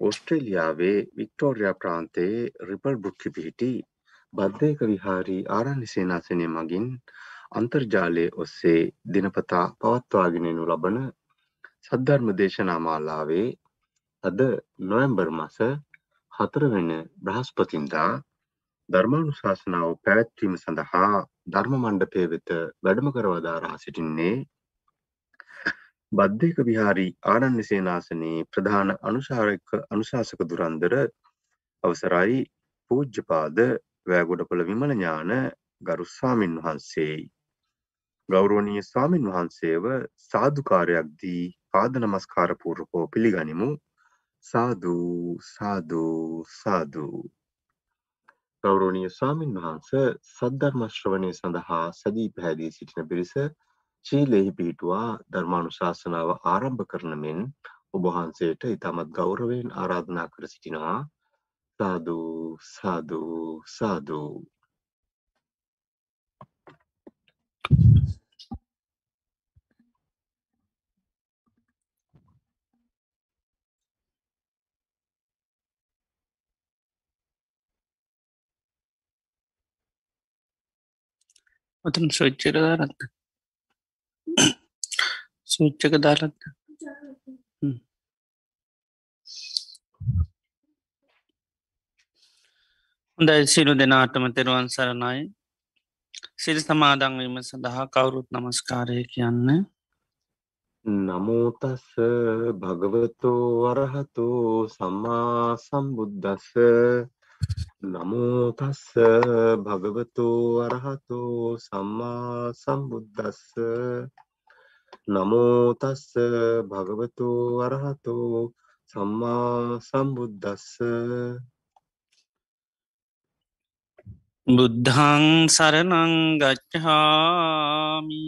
ඔස්ට්‍රේලියාවේ Victoria ප්‍රාන්තයේ ripple බුක්කි පිහිටි බද්ධයක විහාරී ආරණ්‍ය සේනාසනය මගින් අන්තර්ජාලය ඔස්සේ දිනපතා පවත්වාගෙනනු ලබන සද්ධර්ම දේශනා මාලාවේ අද නොවැම්බර් මස හතරවෙන බ්‍රහස්පතින්දා ධර්මාණු ශාසනාව පැවැත්වීම සඳහා ධර්ම මණ්ඩපය වෙත වැඩම කරවදාරා සිටින්නේ බද්ධයක විහාරී ආනන්‍ය සේනාසනයේ ප්‍රධාන අනුශාරක අනුශාසක දුරන්දර අවසරයි පූජ්‍යපාද වෑගොඩපොළ විමල ඥාන ගරු ස්වාමින් වහන්සේයි. ගෞරවනීය ස්වාමින් වහන්සේව සාදුකාරයක් දී පාද නමස්කාර පූර්වකව පිළිගනිමු. සාදු සාදු සාදු. ගෞරවනීය ස්වාමින් වහන්ස සද්ධර්ම ශ්‍රවණය සඳහා සැදී පැහැදී සිටින පිරිස ශීලෙහි පිහිටුවා ධර්මානුශාසනාව ආරම්භ කරන මෙන් ඔබ වහන්සේට ඉතාමත් ගෞරවයෙන් ආරාධනා කර සිටිනවා. සාදු සාදු සාදු. ඔතන ස්විච්චක දාරත්ත සවිච්චක දාලත්ත හොඳයි සිරු දෙනාටම තෙරුවන් සරණයි. සිරි සමාදංවීම සඳහා කවුරුත් නමස්කාරය කියන්න? නමෝතස්ස භගවතෝ වරහතු සම්මා සම්බුද්ධස්ස නමෝතස්ස භගවතු වරහතු සම්මා සම්බුද්ධස්ස නමෝතස්ස භගවතු වරහතු සම්මා සම්බුද්ධස්ස බුද්ධං සරණං ගච්ඡාමි.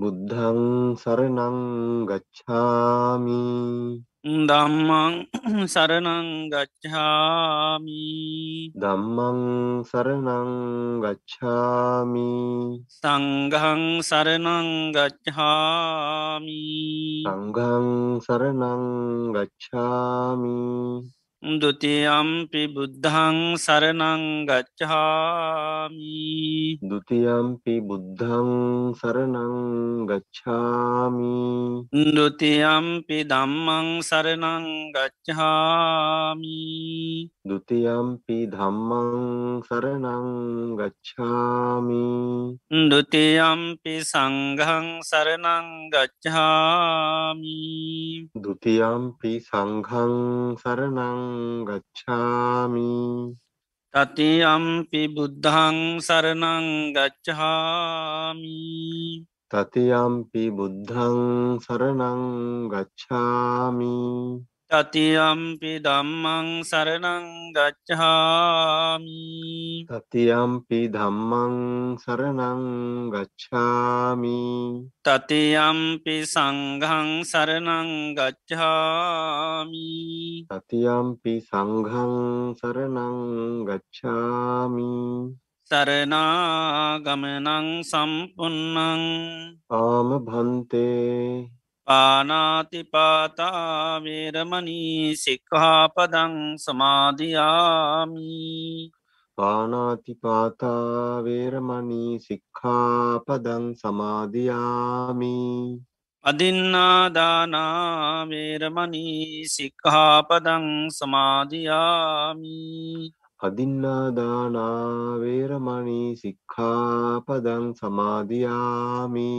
බුද්ධං සරණං ගච්ඡාමි. දම්මං සරණං ගච්ඡාමි. දම්මං සරණං ගච්ඡාමි. සංඝං සරණං ගච්ඡාමි. සංඝං සරණං ගච්ඡාමි දුතියම්පි බුද්ධං සරණංගච්ඡාමි දුතියම්පි බුද්ධං සරණංගච්ඡාමි දුතියම්පි දම්මං සරණංගච්ඡාමි දුතියම්පි ධම්මං සරණංගච්ඡාමි දුතියම්පි සංඝං සරණංගච්ඡාමි දුතියම්පි සංඝං සරණං ගච්ඡාමි. තති අම්පි බුද්ධං සරණං ගච්ඡාමි. තති අම්පි බුද්ධං සරණං ගච්ඡාමි. තතියම්පි දම්මං සරණං ගච්ඡාමි. තතියම්පි ධම්මං සරණං ගච්ඡාමි. තතියම්පි සංඝං සරණං ගච්ඡාමි. තතියම්පි සංඝං සරණං ගච්ඡාමි. සරනාගමනං සම්පන්නං ආම භන්තේ පානාතිපාතාවේරමනී සික්හාපදං සමාධයාමි පානාතිපාතා වේරමණී සික්ඛාපදං සමාදියාමි. අදින්නාදානාවේරමනී සික්හාපදං සමාධයාමි අදින්නාදානා වේරමණී සික්ඛාපදං සමාදියාමි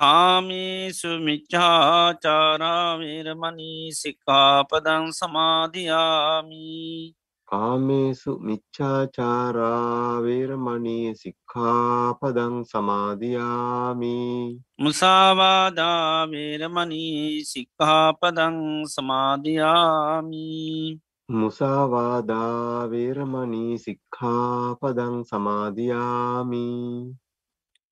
කාමේසු මිච්චාචාරාවේරමනී සික්කාපදං සමාධයාමි කාමේසු මිච්ඡාචාරා වේරමණී සික්ඛාපදං සමාදියාමි. මුසාවාදාවේරමනී සික්කාපදං සමාධයාමි මුසාවාදා වේරමණී සික්ඛාපදං සමාදියාමි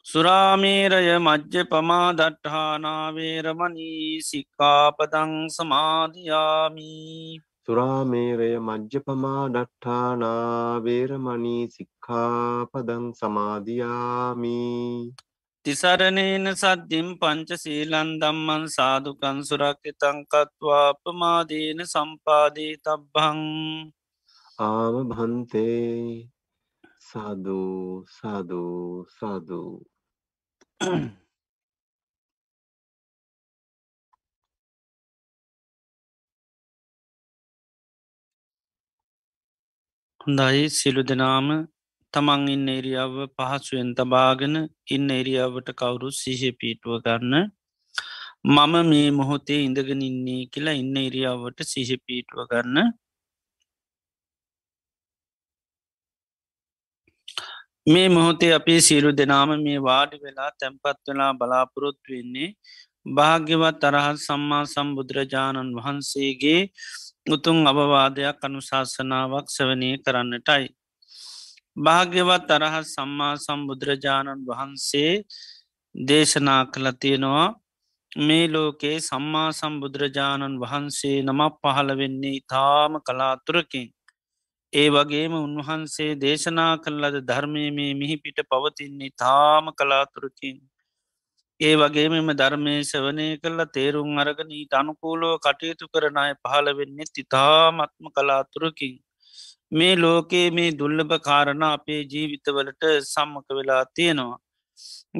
සුරාමේරය මජ්්‍ය පමාදට්ඨානාවේරමනී සික්කාපදං සමාධයාමි සුරාමේරය මජ්්‍යපමා ඩට්ඨානා වේරමණී සික්ඛාපදං සමාදියාමි. තිසරණයන සද්ධිම් පංච සීලන් දම්මන් සාධකන් සුරක්්‍ය තංකත්වා අපමාදීන සම්පාදී තබ්බං ආම භන්තේ සාධූ සාධූ සාධූ හොඳයි. සිලු දෙනාම තමන් ඉන්න එරියාව පහසුවෙන් තබාගෙන ඉන්න එරියාවට කවුරු සිහ පීටුව ගන්න. මම මේ මොහොතේ ඉඳගෙන ඉන්නේ කියලා ඉන්න එරියාවට සිහ පීටුව ගන්න. මේ මොහොතේ අපේ සියලු දෙනාම මේ වාඩි වෙලා තැන්පත් වෙලා බලාපොරොත්තු වෙන්නේ භාග්‍යවත් තරහත් සම්මා සම්බුදුරජාණන් වහන්සේගේ උතුන් අවවාදයක් අනුශාසනාවක් සවනය කරන්නටයි. භාග්‍යවත් අරහත් සම්මා සම්බුදුරජාණන් වහන්සේ දේශනා කළ තියෙනවා මේ ලෝකේ සම්මා සම්බුදුරජාණන් වහන්සේ නමක් පහළ වෙන්නේ ඉතාම කලාතුරකින්. ඒ වගේම උන්වහන්සේ දේශනා කල්ලද ධර්මය මේ මිහිපිට පවතින්නේ තාම කලාතුරකින්. ඒ වගේ මෙම ධර්මය සවනය කල්ලා තේරුම් අරගන ඊට අනුකූලෝ කටයුතු කරන අය පහළ වෙන්නේ තිතාමත්ම කලාතුරකින්. මේ ලෝකයේ මේ දුල්ලභ කාරණ අපේ ජීවිතවලට සම්මක වෙලා තියෙනවා.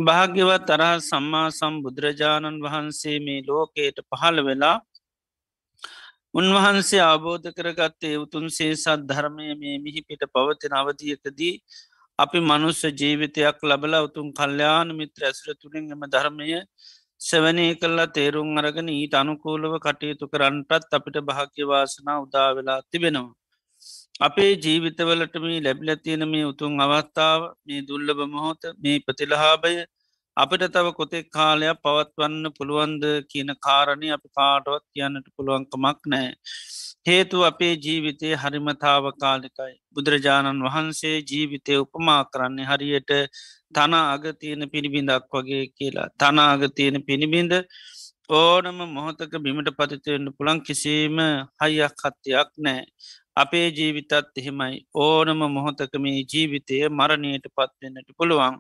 භාග්‍යවත් තරහ සම්මා සම්බුදුරජාණන් වහන්සේ මේ ලෝකයට පහළ වෙලා උන්වහන්සේ අවබෝධ කරගත්තේ උතුන්සේ සත් ධර්මය මේ මිහිපිට පවතින අවධියකදී අපි මනුස්ස ජීවිතයක් ලබලා උතුන් කල්්‍යයාන මිත්‍ර ඇසර තුළින් එම ධර්මය සවනය කල්ලා තේරුම් අරගෙන ඊට අනුකූලව කටයුතු කරන්නටත් අපිට භාග්‍යවාසනා උදා වෙලා තිබෙනවා. අපේ ජීවිතවලට මේ ලැබිල තියෙන මේ උතුන් අවස්ථාව මේ දුල්ලබ මොහොත මේ ප්‍රතිලහාබය අපිට තව කොතෙක් කාලයක් පවත්වන්න පුළුවන්ද කියන කාරණය අපි කාටවත් කියන්නට පුළුවන්කමක් නෑ. හේතු අපේ ජීවිතය හරිමතාව කාලිකයි. බුදුරජාණන් වහන්සේ ජීවිතය උපමා කරන්නේ හරියට තන අගතියන පිළිබිඳක් වගේ කියලා. තන අගතියන පිණිබිඳ ඕනම මොහොතක බිමට පතිතවෙන්න පුළන් කිසිීම හයියක් හත්තියක් නෑ. අපේ ජීවිතත් එහෙමයි ඕනම මොහොතක මේ ජීවිතය මරණයට පත්වෙන්නට පුළුවන්.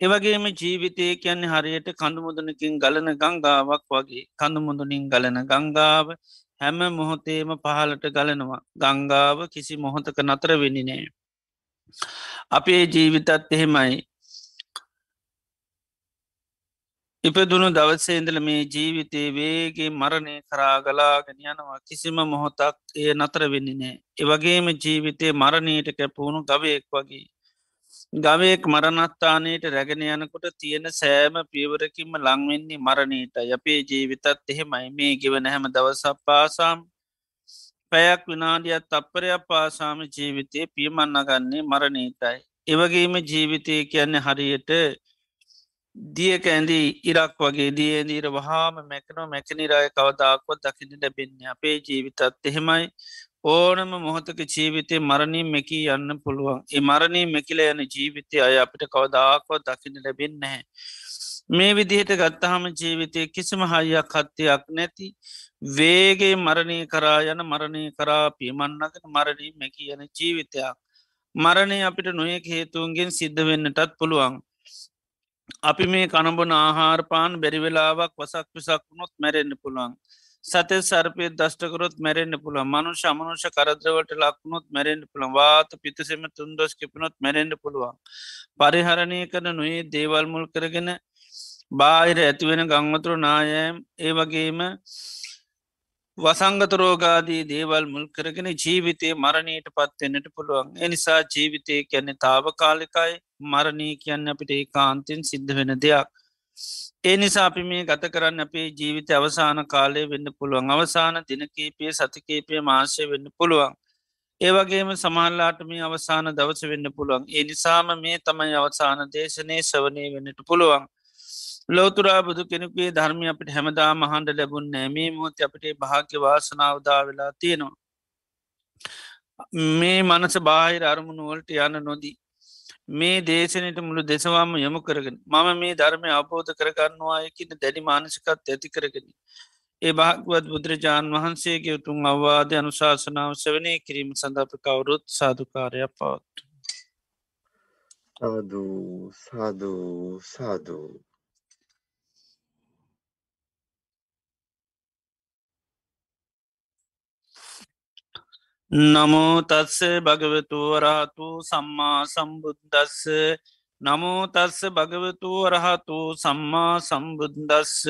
එවගේම ජීවිතය කියන්නේ හරියට කඳුමුදනකින් ගලන ගංගාවක් වගේ. කඳුමුදුනින් ගලන ගංගාව හැම මොහොතේම පහලට ගලනවා. ගංගාව කිසි මොහොතක නතර වෙනිනේ. අපේ ජීවිතත් එහෙමයි. ඉපදුණු දවසේන්දල මේ ජීවිතේ වේගේ මරණය කරාගලාගෙන යනවා. කිසිම මොහොතක් එය නතර වෙන්නේ එවගේම ජීවිතේ මරණයට කැපවුණු ගවයෙක් වගේ. ගවයෙක් මරණත්තානයට රැගෙන යනකොට තියෙන සෑම පියවරකින්ම ලංවෙන්නේ මරණීට යපේ ජීවිතත් එහෙමයි. මේ ගෙවන හැම දවසක් පාසාම් පැයක් විනාඩියත් අපපරයක් පාසාම ජීවිතය පියමන්නගන්නේ මරණීටයි. එවගේම ජීවිතය කියන්නේ හරියට දියක ඇඳී ඉරක් වගේ දියදීර වහාම මැකනෝ මැකනිරය කවදාක්වත් දකින ලැබෙන්නේ අපේ ජීවිතත් එහෙමයි. ඕනම මොහොතක ජීවිතය මරණී මෙකී යන්න පුළුවන් ඒ මරණී මෙකිල යන ජීවිතය අය අපිට කවදාක්ව දකින ලැබෙන් නැහැ. මේ විදිහට ගත්තහම ජීවිතය කිසිම හයියක් හත්තයක් නැති වේගේ මරණී කරා යන මරණය කරා පියමන්නකට මරණී මෙකි යන ජීවිතයක්. මරණය අපිට නොයෙක් හේතුවන්ගෙන් සිද්ධ වෙන්නටත් පුළුවන්. අපි මේ කණබන ආහාරපාන් බැරිවෙලාවක් වසක් විසක් වුණොත් මැරෙන්න්න පුළුවන්. සතය සර්පය දෂ්ටකරොත් මැරෙන්න්න පුළ මනු ශමනුෂ කරද්‍රවට ලක්ුණොත් මැරෙන්න්න පුළන් වාත පිතසෙම තුන්දොස් කිපනොත් මැරෙන්න්න පුළුවන්. පරිහරණය කරන නොයේ දේවල් මුල් කරගෙන බාහිර ඇතිවෙන ගංවතුරු නායෑම් ඒ වගේම වසංගත රෝගාදී දේවල් මුල් කරගෙන ජීවිතය මරණයට පත්වෙන්නට පුළුවන් එනිසා ජීවිතය කියන්නේ තාවකාලිකයි මරණී කියන්න අපිට ඒ කාන්තෙන් සිද්ධ වෙන දෙයක්. ඒ නිසා අපි මේ ගත කරන්න අපේ ජීවිත අවසාන කාලය වෙන්න පුළුවන් අවසාන දිනකීපය සතිකේපය මාශය වෙන්න පුළුවන්. ඒවගේම සමහල්ලාට මේ අවසාන දවස වෙන්න පුළුවන් ඒ නිසාම මේ තමයි අවසාන දේශනය සවනය වෙන්නට පුළුවන්. ලෝතුරා බුදු කෙනෙකුේ ධර්මය අපට හැමදා මහන්ඩ ලැබුන් නෑමේ මොහොත අපට භාග්‍ය වාසනාවදා වෙලා තියෙනවා. මේ මනස බාහිර අරමුණුවලට යන නොදී මේ දේශනයට මුළු දෙසවාම යොමු කරගෙන මම මේ ධර්මය අපෝධ කරගන්නවායකින දැඩි මානසිකත් ඇති කරගෙන. ඒ භාගවත් බුදුරජාණන් වහන්සේගේ උතුන් අවවාද අනුශාසනාව සවනය කිරීම සඳප කවුරුත් සාධකාරයක් පවත්තු. සාධූ සාධූ සාධූ නමෝ තස්ස භගවතු වරහතු සම්මා සම්බුද්දස්ස නමෝ තස්ස භගවතු වරහතු සම්මා සම්බුද්දස්ස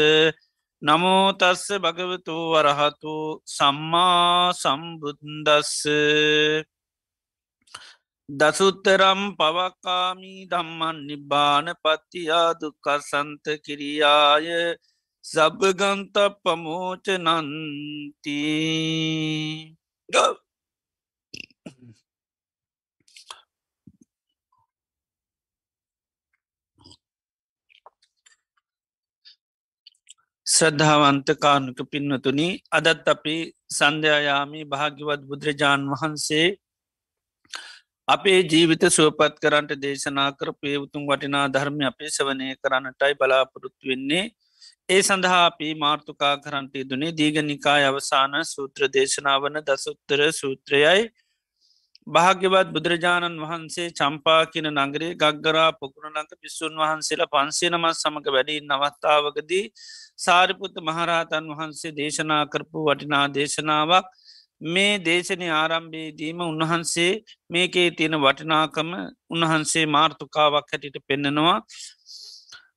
නමෝ තස්ස භගවතු වරහතු සම්මා සම්බුද්දස්ස දසුත්තරම් පවක්කාමී දම්මන් නිබ්බාන පත්තියාදුකසන්ත කිරියාය සබගන්ත පමෝච නන්තිී ශ්‍රද්ධාවන්ත කානුක පින්වතුනි අදත් අපි සන්ධයායාමි භාග්‍යවත් බුදුරජාණන් වහන්සේ අපේ ජීවිත සුවපත් කරන්ට දේශනා කර පේවුතුන් වටිනා ධර්මය අපේ සවනය කරන්නටයි බලාපොරොත්තු වෙන්නේ. ඒ සඳහා අපි මාර්තුකා කරන්ටය දුනේ දීගනිකාය අවසාන සූත්‍ර දේශනාවන දසුත්තර සූත්‍රයයි. භාග්‍යවත් බුදුරජාණන් වහන්සේ චම්පා කියන නගරේ ගග්ගරා පොකුණනක පිස්සුන් වහන්සේලා පන්සේනමත් සමඟ වැඩි නවත්තාවකදී සාරිපුත්ත මහරහතන් වහන්සේ දේශනා කරපු වටිනා දේශනාවක්. මේ දේශනය ආරම්භේදීම උන්වහන්සේ මේකේ තියෙන වටිනාකම උන්වහන්සේ මාර්ථකාවක් හැටිට පෙන්නනවා.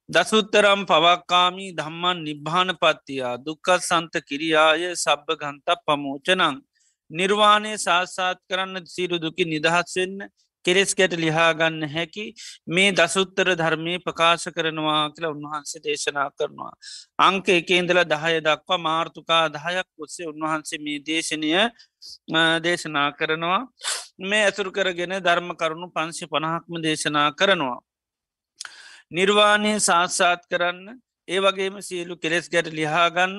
දසුත්තරම් පවක්කාමී ධම්මන් නිබ්භාන පත්තියා දුක්කත් සන්ත කිරියාය සබ්භ ගන්ත පමෝචනං නිර්වාණය සාස්සාත් කරන්න සිරු දුකි නිදහස්වෙන්න කෙරෙස්කැට ලිහාගන්න හැකි මේ දසුත්තර ධර්මය ප්‍රකාශ කරනවා කියලා උන්වහන්සේ දේශනා කරනවා. අංක එකේන්දල දහය දක්වා මාර්ථකා දහයක් ඔස්සේ උන්වහන්සේ මේ දේශනය දේශනා කරනවා මේ ඇතුරු කරගෙන ධර්ම කරුණු පංශි පණහක්ම දේශනා කරනවා. නිර්වාණය සාත්සාත් කරන්න ඒ වගේම සියලු කෙලෙස් ගැට ලිහාගන්න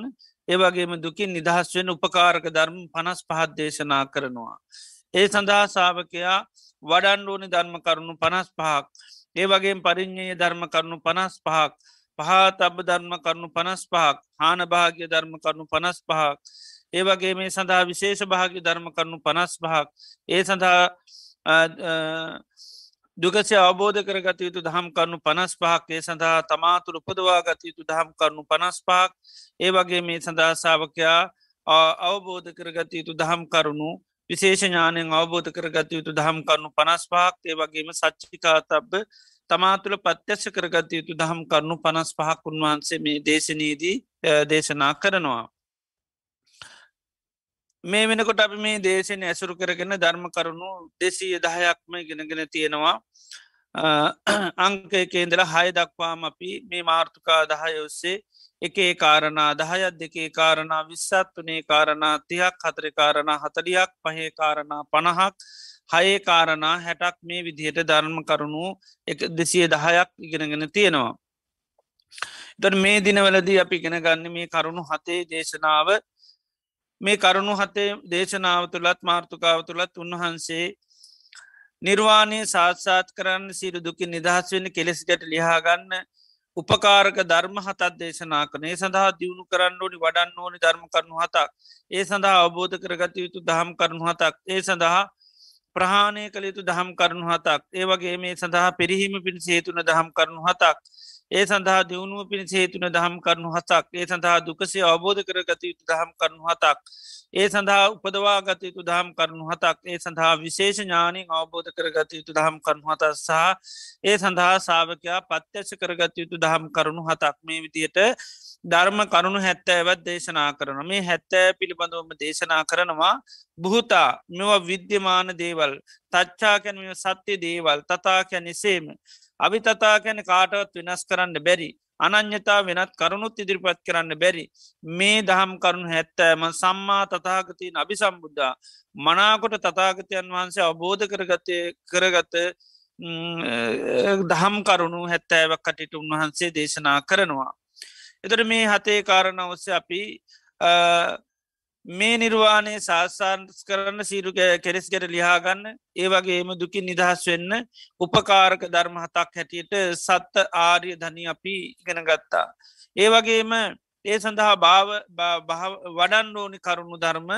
ඒවගේම දුකින් නිදහස් වෙන උපකාරක ධර්ම පනස් පහත් දේශනා කරනවා. ඒ සඳහා සාාවකයා වඩන්ඩෝනි ධර්ම කරුණු පනස් පහක් ඒ වගේ පරිින්්ඥය ධර්ම කරුණු පනස් පහක් පහත් අබ ධර්ම කරුණු පනස් පහක් හාන භාග්‍ය ධර්ම කරුණු පනස් පහක් ඒ වගේ මේ සඳහා විශේෂ භාග්‍ය ධර්ම කරුණු පනස් පහක් ඒ සඳහා දුකසේ අවබෝධ කරගත යුතු දහම් කරනු පනස් පහක් ඒ සඳහා තමාතුර උපදවා ගත යුතු දහම් කරනු පනස් පහක් ඒ වගේ මේ සඳහා සාාවකයා අවබෝධ කරගත යුතු දහම් කරුණු විශේෂ ඥානයෙන් අවබෝධ කරගත යුතු දහම් කරනු පනස් පහක් ඒ වගේම සච්චිකා තබ්බ තමාතුළ පත්්‍යශ කරගත යුතු දහම් කරනු පනස් පහක් උන්වහන්සේ මේ දේශනීදී දේශනා කරනවා. මේ වෙනකොට අපි මේ දේශන ඇසුරු කරගෙන ධර්ම කරුණු දෙසීය දහයක්ම ගෙනගෙන තියෙනවා අංකයකේන්දල හය දක්වාම අපි මේ මාර්ථකා දහය ඔස්සේ එකේ කාරණා දහයත් දෙකේ කාරණා විස්සත්වනේ කාරණා තියක් හතර කාරණා හතලියක් පහේ කාරණා පණහක් හයේ කාරණා හැටක් මේ විදිහයට ධර්ම කරුණු එක දෙසිය දහයක් ඉගෙනගෙන තියෙනවා. තොට මේ දිනවලදී අපි ගෙන ගන්න මේ කරුණු හතේ දේශනාව මේ කරුණු හතේ දේශනාව තුළත් මාර්ථකාව තුළත් උන්වහන්සේ නිර්වාණය සාත්සාත් කරන්න සිරු දුකි නිදහස් වෙන්න කෙලෙසිකට ලිහාගන්න උපකාරක ධර්ම හතත් දේශනා කනේ සඳහා දියුණු කරන්න ඕනි වඩන්න ඕනි ධර්ම කරනු හතක්. ඒ සඳහා අවබෝධ කරගත යුතු දහම් කරනු හතක්. ඒ සඳහා ප්‍රහාණය කළ යුතු දහම් කරනු හතක්. ඒ වගේ මේ සඳහා පිරිහීම පිණි සේතුන දහම් කරනු හතක්. ඒ සඳහා දියුණුව පිණි සේතුන දහම් කරනු හතක් ඒ සඳහා දුකසේ අවබෝධ කරගත යුතු දහම් කරනු හතක් ඒ සඳහා උපදවා ගත යුතු දහම් කරනු හතක් ඒ සඳහා විශේෂ ඥානින් අවබෝධ කරගත යුතු දහම් කරනු හතත් සහ ඒ සඳහා සාාවකයා පත්්‍යශ කරගත යුතු දහම් කරුණු හතක්. මේ විදියට ධර්ම කරුණු හැත්තෑවත් දේශනා කරන මේ හැත්තෑ පිළිබඳවම දේශනා කරනවා බුහතා මෙව විද්‍යමාන දේවල් තච්චාකැන සත්‍ය දේවල් තතාකැ නිසේම අභි තතාකැන කාටවත් වෙනස් කරන්න බැරි. අනං්‍යතා වෙනත් කරුණුත් ඉදිරිපත් කරන්න බැරි. මේ දහම් කරුණු හැත්තෑම සම්මා තතාගතින් අභි සම්බුද්ධා මනාකොට තතාගතයන් වහන්සේ අවබෝධ කරගතය කරගත දහම් කරුණු හැත්තෑවක් කටට උන්වහන්සේ දේශනා කරනවා. එතට මේ හතේ කාරණ ඔස්ස අපි මේ නිර්වාණය සාසාන්ස් කරන්න සීරු කෙරෙස්ගැට ලිහාගන්න ඒ වගේම දුකින් නිදහස් වෙන්න උපකාරක ධර්ම හතක් හැටියට සත්ත ආර්ය ධනී අපි ඉගෙන ගත්තා. ඒ වගේම ඒ සඳහා භාව වඩන් ඕනි කරුණු ධර්ම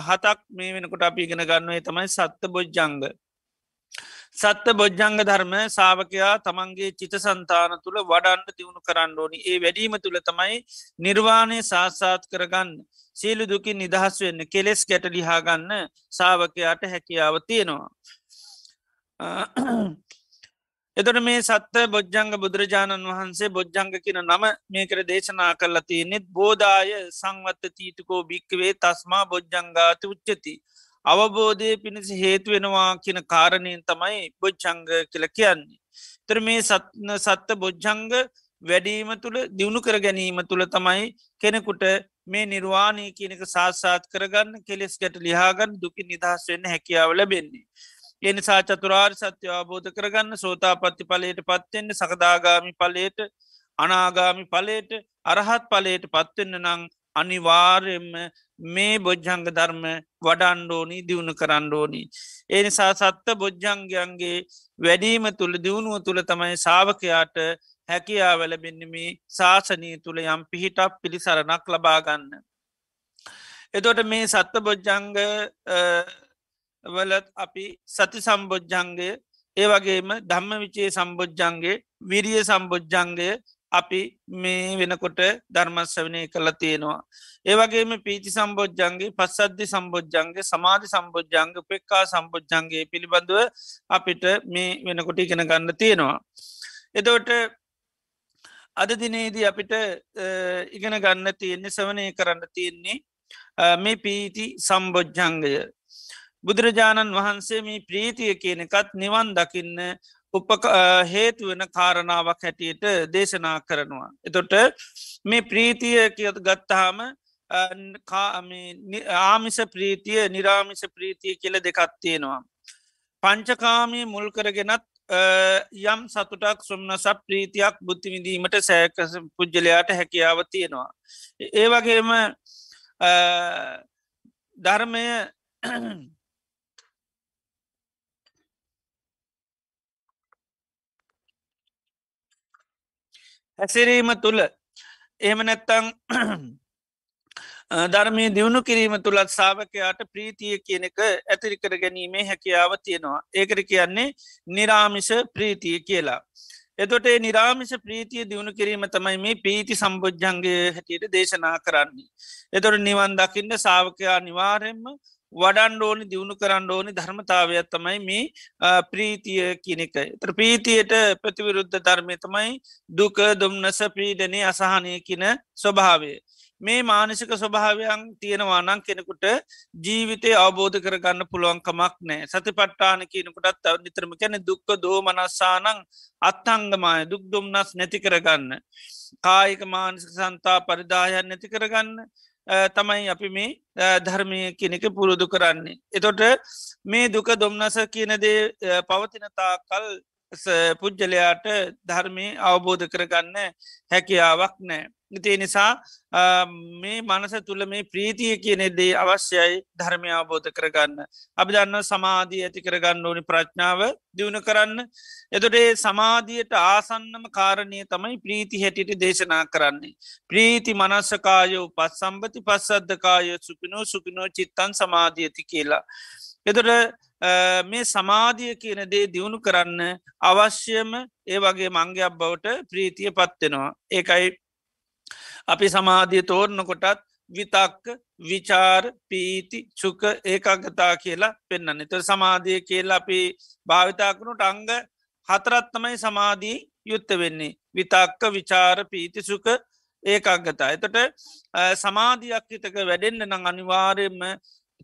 හතක් මේ වෙනකොට අපි ඉගෙන ගන්නුවේ තමයි සත්ත බොජ්ජංග. සත්ත බොජ්ජංග ධර්ම සාාවකයා තමන්ගේ චිත සන්තාන තුළ වඩන්න දියුණු කරන්න ඕනි ඒ වැඩීම තුළ තමයි නිර්වාණය සාස්සාත් කරගන්න සීලු දුකින් නිදහස් වෙන්න කෙලෙස් ගැට ලිහාගන්න සාාවකයාට හැකියාව තියෙනවා. එතොට මේ සත්ත බොජ්ජංග බුදුරජාණන් වහන්සේ බොජ්ජංග කියන නම මේකර දේශනා කරලා තියනෙත් බෝධාය සංවත්ත තීටකෝ භික්කවේ තස්මා බොජ්ජංගාත උච්චති. අවබෝධය පිණිසි හේතු වෙනවා කියන කාරණයෙන් තමයි බොච්චංග කියල කියන්නේ. තර මේ සත්න සත්ත බොජ්ජංග වැඩීම තුළ දියුණු කර ගැනීම තුළ තමයි කෙනෙකුට මේ නිර්වාණය කියනක සාසාත් කරගන්න කෙලෙස් ගැට ලිහාගන්න දුකි නිදහස් වෙන්න හැකියාව ලැබෙන්නේ. එනිසා චතුරාර් සත්‍ය අවබෝධ කරගන්න සෝතා පත්ති පලයට පත්වෙන්න සකදාගාමි පලයට අනාගාමි පලයට අරහත් පලයට පත්වෙන්න නං අනිවාර්යෙන්ම මේ බොජ්ජංග ධර්ම වඩන්ඩෝනී දියුණු කරන්නඩෝනී. ඒ නිසා සත්ත බොජ්ජංගයන්ගේ වැඩීම තුළ දියුණුව තුළ තමයි සාාවකයාට හැකියාවල බෙන්නමේ ශාසනී තුළ යම් පිහිටක් පිළිසරණක් ලබාගන්න. එතොට මේ සත්ත බොජ්ජංග වලත් අපි සති සම්බොජ්ජංගය ඒ වගේම ධම්ම විචේ සම්බොජ්ජන්ගේ විරිය සම්බොජ්ජන්ගය අපි මේ වෙනකොට ධර්මස්වනය කළ තියෙනවා. ඒවගේම පීති සම්බෝජ්ජන්ගේ පස්සද්ධි සම්බෝජ්ජන්ගේ සමාධි සම්බෝජ්ජංග පෙක්කා සම්බෝජ්ජන්ගේ පිළිබඳව අපිට මේ වෙනකොට ඉගෙන ගන්න තියෙනවා. එදවට අද දිනේදී අපිට ඉගෙන ගන්න තියෙන්නේ සවනය කරන්න තියෙන්නේ මේ පීති සම්බෝජ්ජංගය. බුදුරජාණන් වහන්සේ මේ ප්‍රීතිය කියනකත් නිවන් දකින්න උප හේතුවෙන කාරණාවක් හැටියට දේශනා කරනවා. එතොට මේ ප්‍රීතිය කියත් ගත්තාම ආමිස ප්‍රීතිය නිරාමිස ප්‍රීතිය කියල දෙකත්තියෙනවා. පංචකාමී මුල් කරගෙනත් යම් සතුටක් සුම්නස ප්‍රීතියක් බුද්ධිවිඳීමට සෑකස පුද්ජලයාට හැකියාව තියෙනවා. ඒ වගේම ධර්මය හැසිරීම තුළ එහෙම නැත්තං ධර්මය දියුණු කිරීම තුළත් සාාවකයාට ප්‍රීතිය කියන එක ඇතිරි කර ගැනීමේ හැකියාව තියෙනවා. ඒකර කියන්නේ නිරාමිෂ ප්‍රීතිය කියලා. එතොට නිරාමිෂ ප්‍රීතිය දියුණු කිරීම තමයි මේ ප්‍රීති සම්බෝජ්ජන්ගේ හැටියට දේශනා කරන්නේ. එතොට නිවන් දකින්න සාාවකයා නිවාරෙන්ම වඩන් ඕනි දියුණු කරන්න ඕනි ධර්මතාවයක් තමයි මේ ප්‍රීතිය කියනෙක. තර ප්‍රීතියට ප්‍රතිවිරුද්ධ ධර්මය තමයි දුක දුම්නස පීඩනය අසාහනය කියන ස්වභාවය. මේ මානසික ස්වභාවයන් තියෙනවා නං කෙනෙකුට ජීවිතය අවබෝධ කරගන්න පුළුවන්කමක් නෑ සති පට්ටාන කියනකුටත් තව නිතරම කැන දුක්ක දෝ මනස්සානං අත්තංගමය දුක් දුම්නස් නැති කරගන්න. කායික මානසික සන්තා පරිදායන් නැති කරගන්න තමයි අපි මේ ධර්මය කෙනෙක පුරුදු කරන්නේ. එතොට මේ දුක දොම්නස කියනදේ පවතිනතා කල් පුද්ජලයාට ධර්මය අවබෝධ කරගන්න හැකියාවක් නෑ. ඉතිේ නිසා මේ මනස තුළ මේ ප්‍රීතිය කියනෙදේ අවශ්‍යයි ධර්මය අවබෝධ කරගන්න. අපි දන්න සමාධී ඇති කරගන්න ඕනි ප්‍රඥාව දියුණු කරන්න. එතොටේ සමාධියයට ආසන්නම කාරණය තමයි ප්‍රීති හැටියට දේශනා කරන්නේ. ප්‍රීති මනස්සකායෝ පස් සම්බති පස්සද්ධකාය සුපිනෝ සුපිනෝ චිත්තන් සමාධියති කියලා. එතොට මේ සමාධිය කියන දේ දියුණු කරන්න අවශ්‍යම ඒ වගේ මංගයක් බවට ප්‍රීතිය පත්වෙනවා. ඒකයි අපි සමාධිය තෝරණ කොටත් විතක්ක විචාර පීති චුක ඒකාගතා කියලා පෙන්න්න එත සමාධිය කියලා අපි භාවිතාකනුට අංග හතරත්තමයි සමාධී යුත්ත වෙන්නේ. විතක්ක විචාර පීති සුක ඒකාගතා එතට සමාධයක් හිතක වැඩෙන්න්න නං අනිවාරයෙන්ම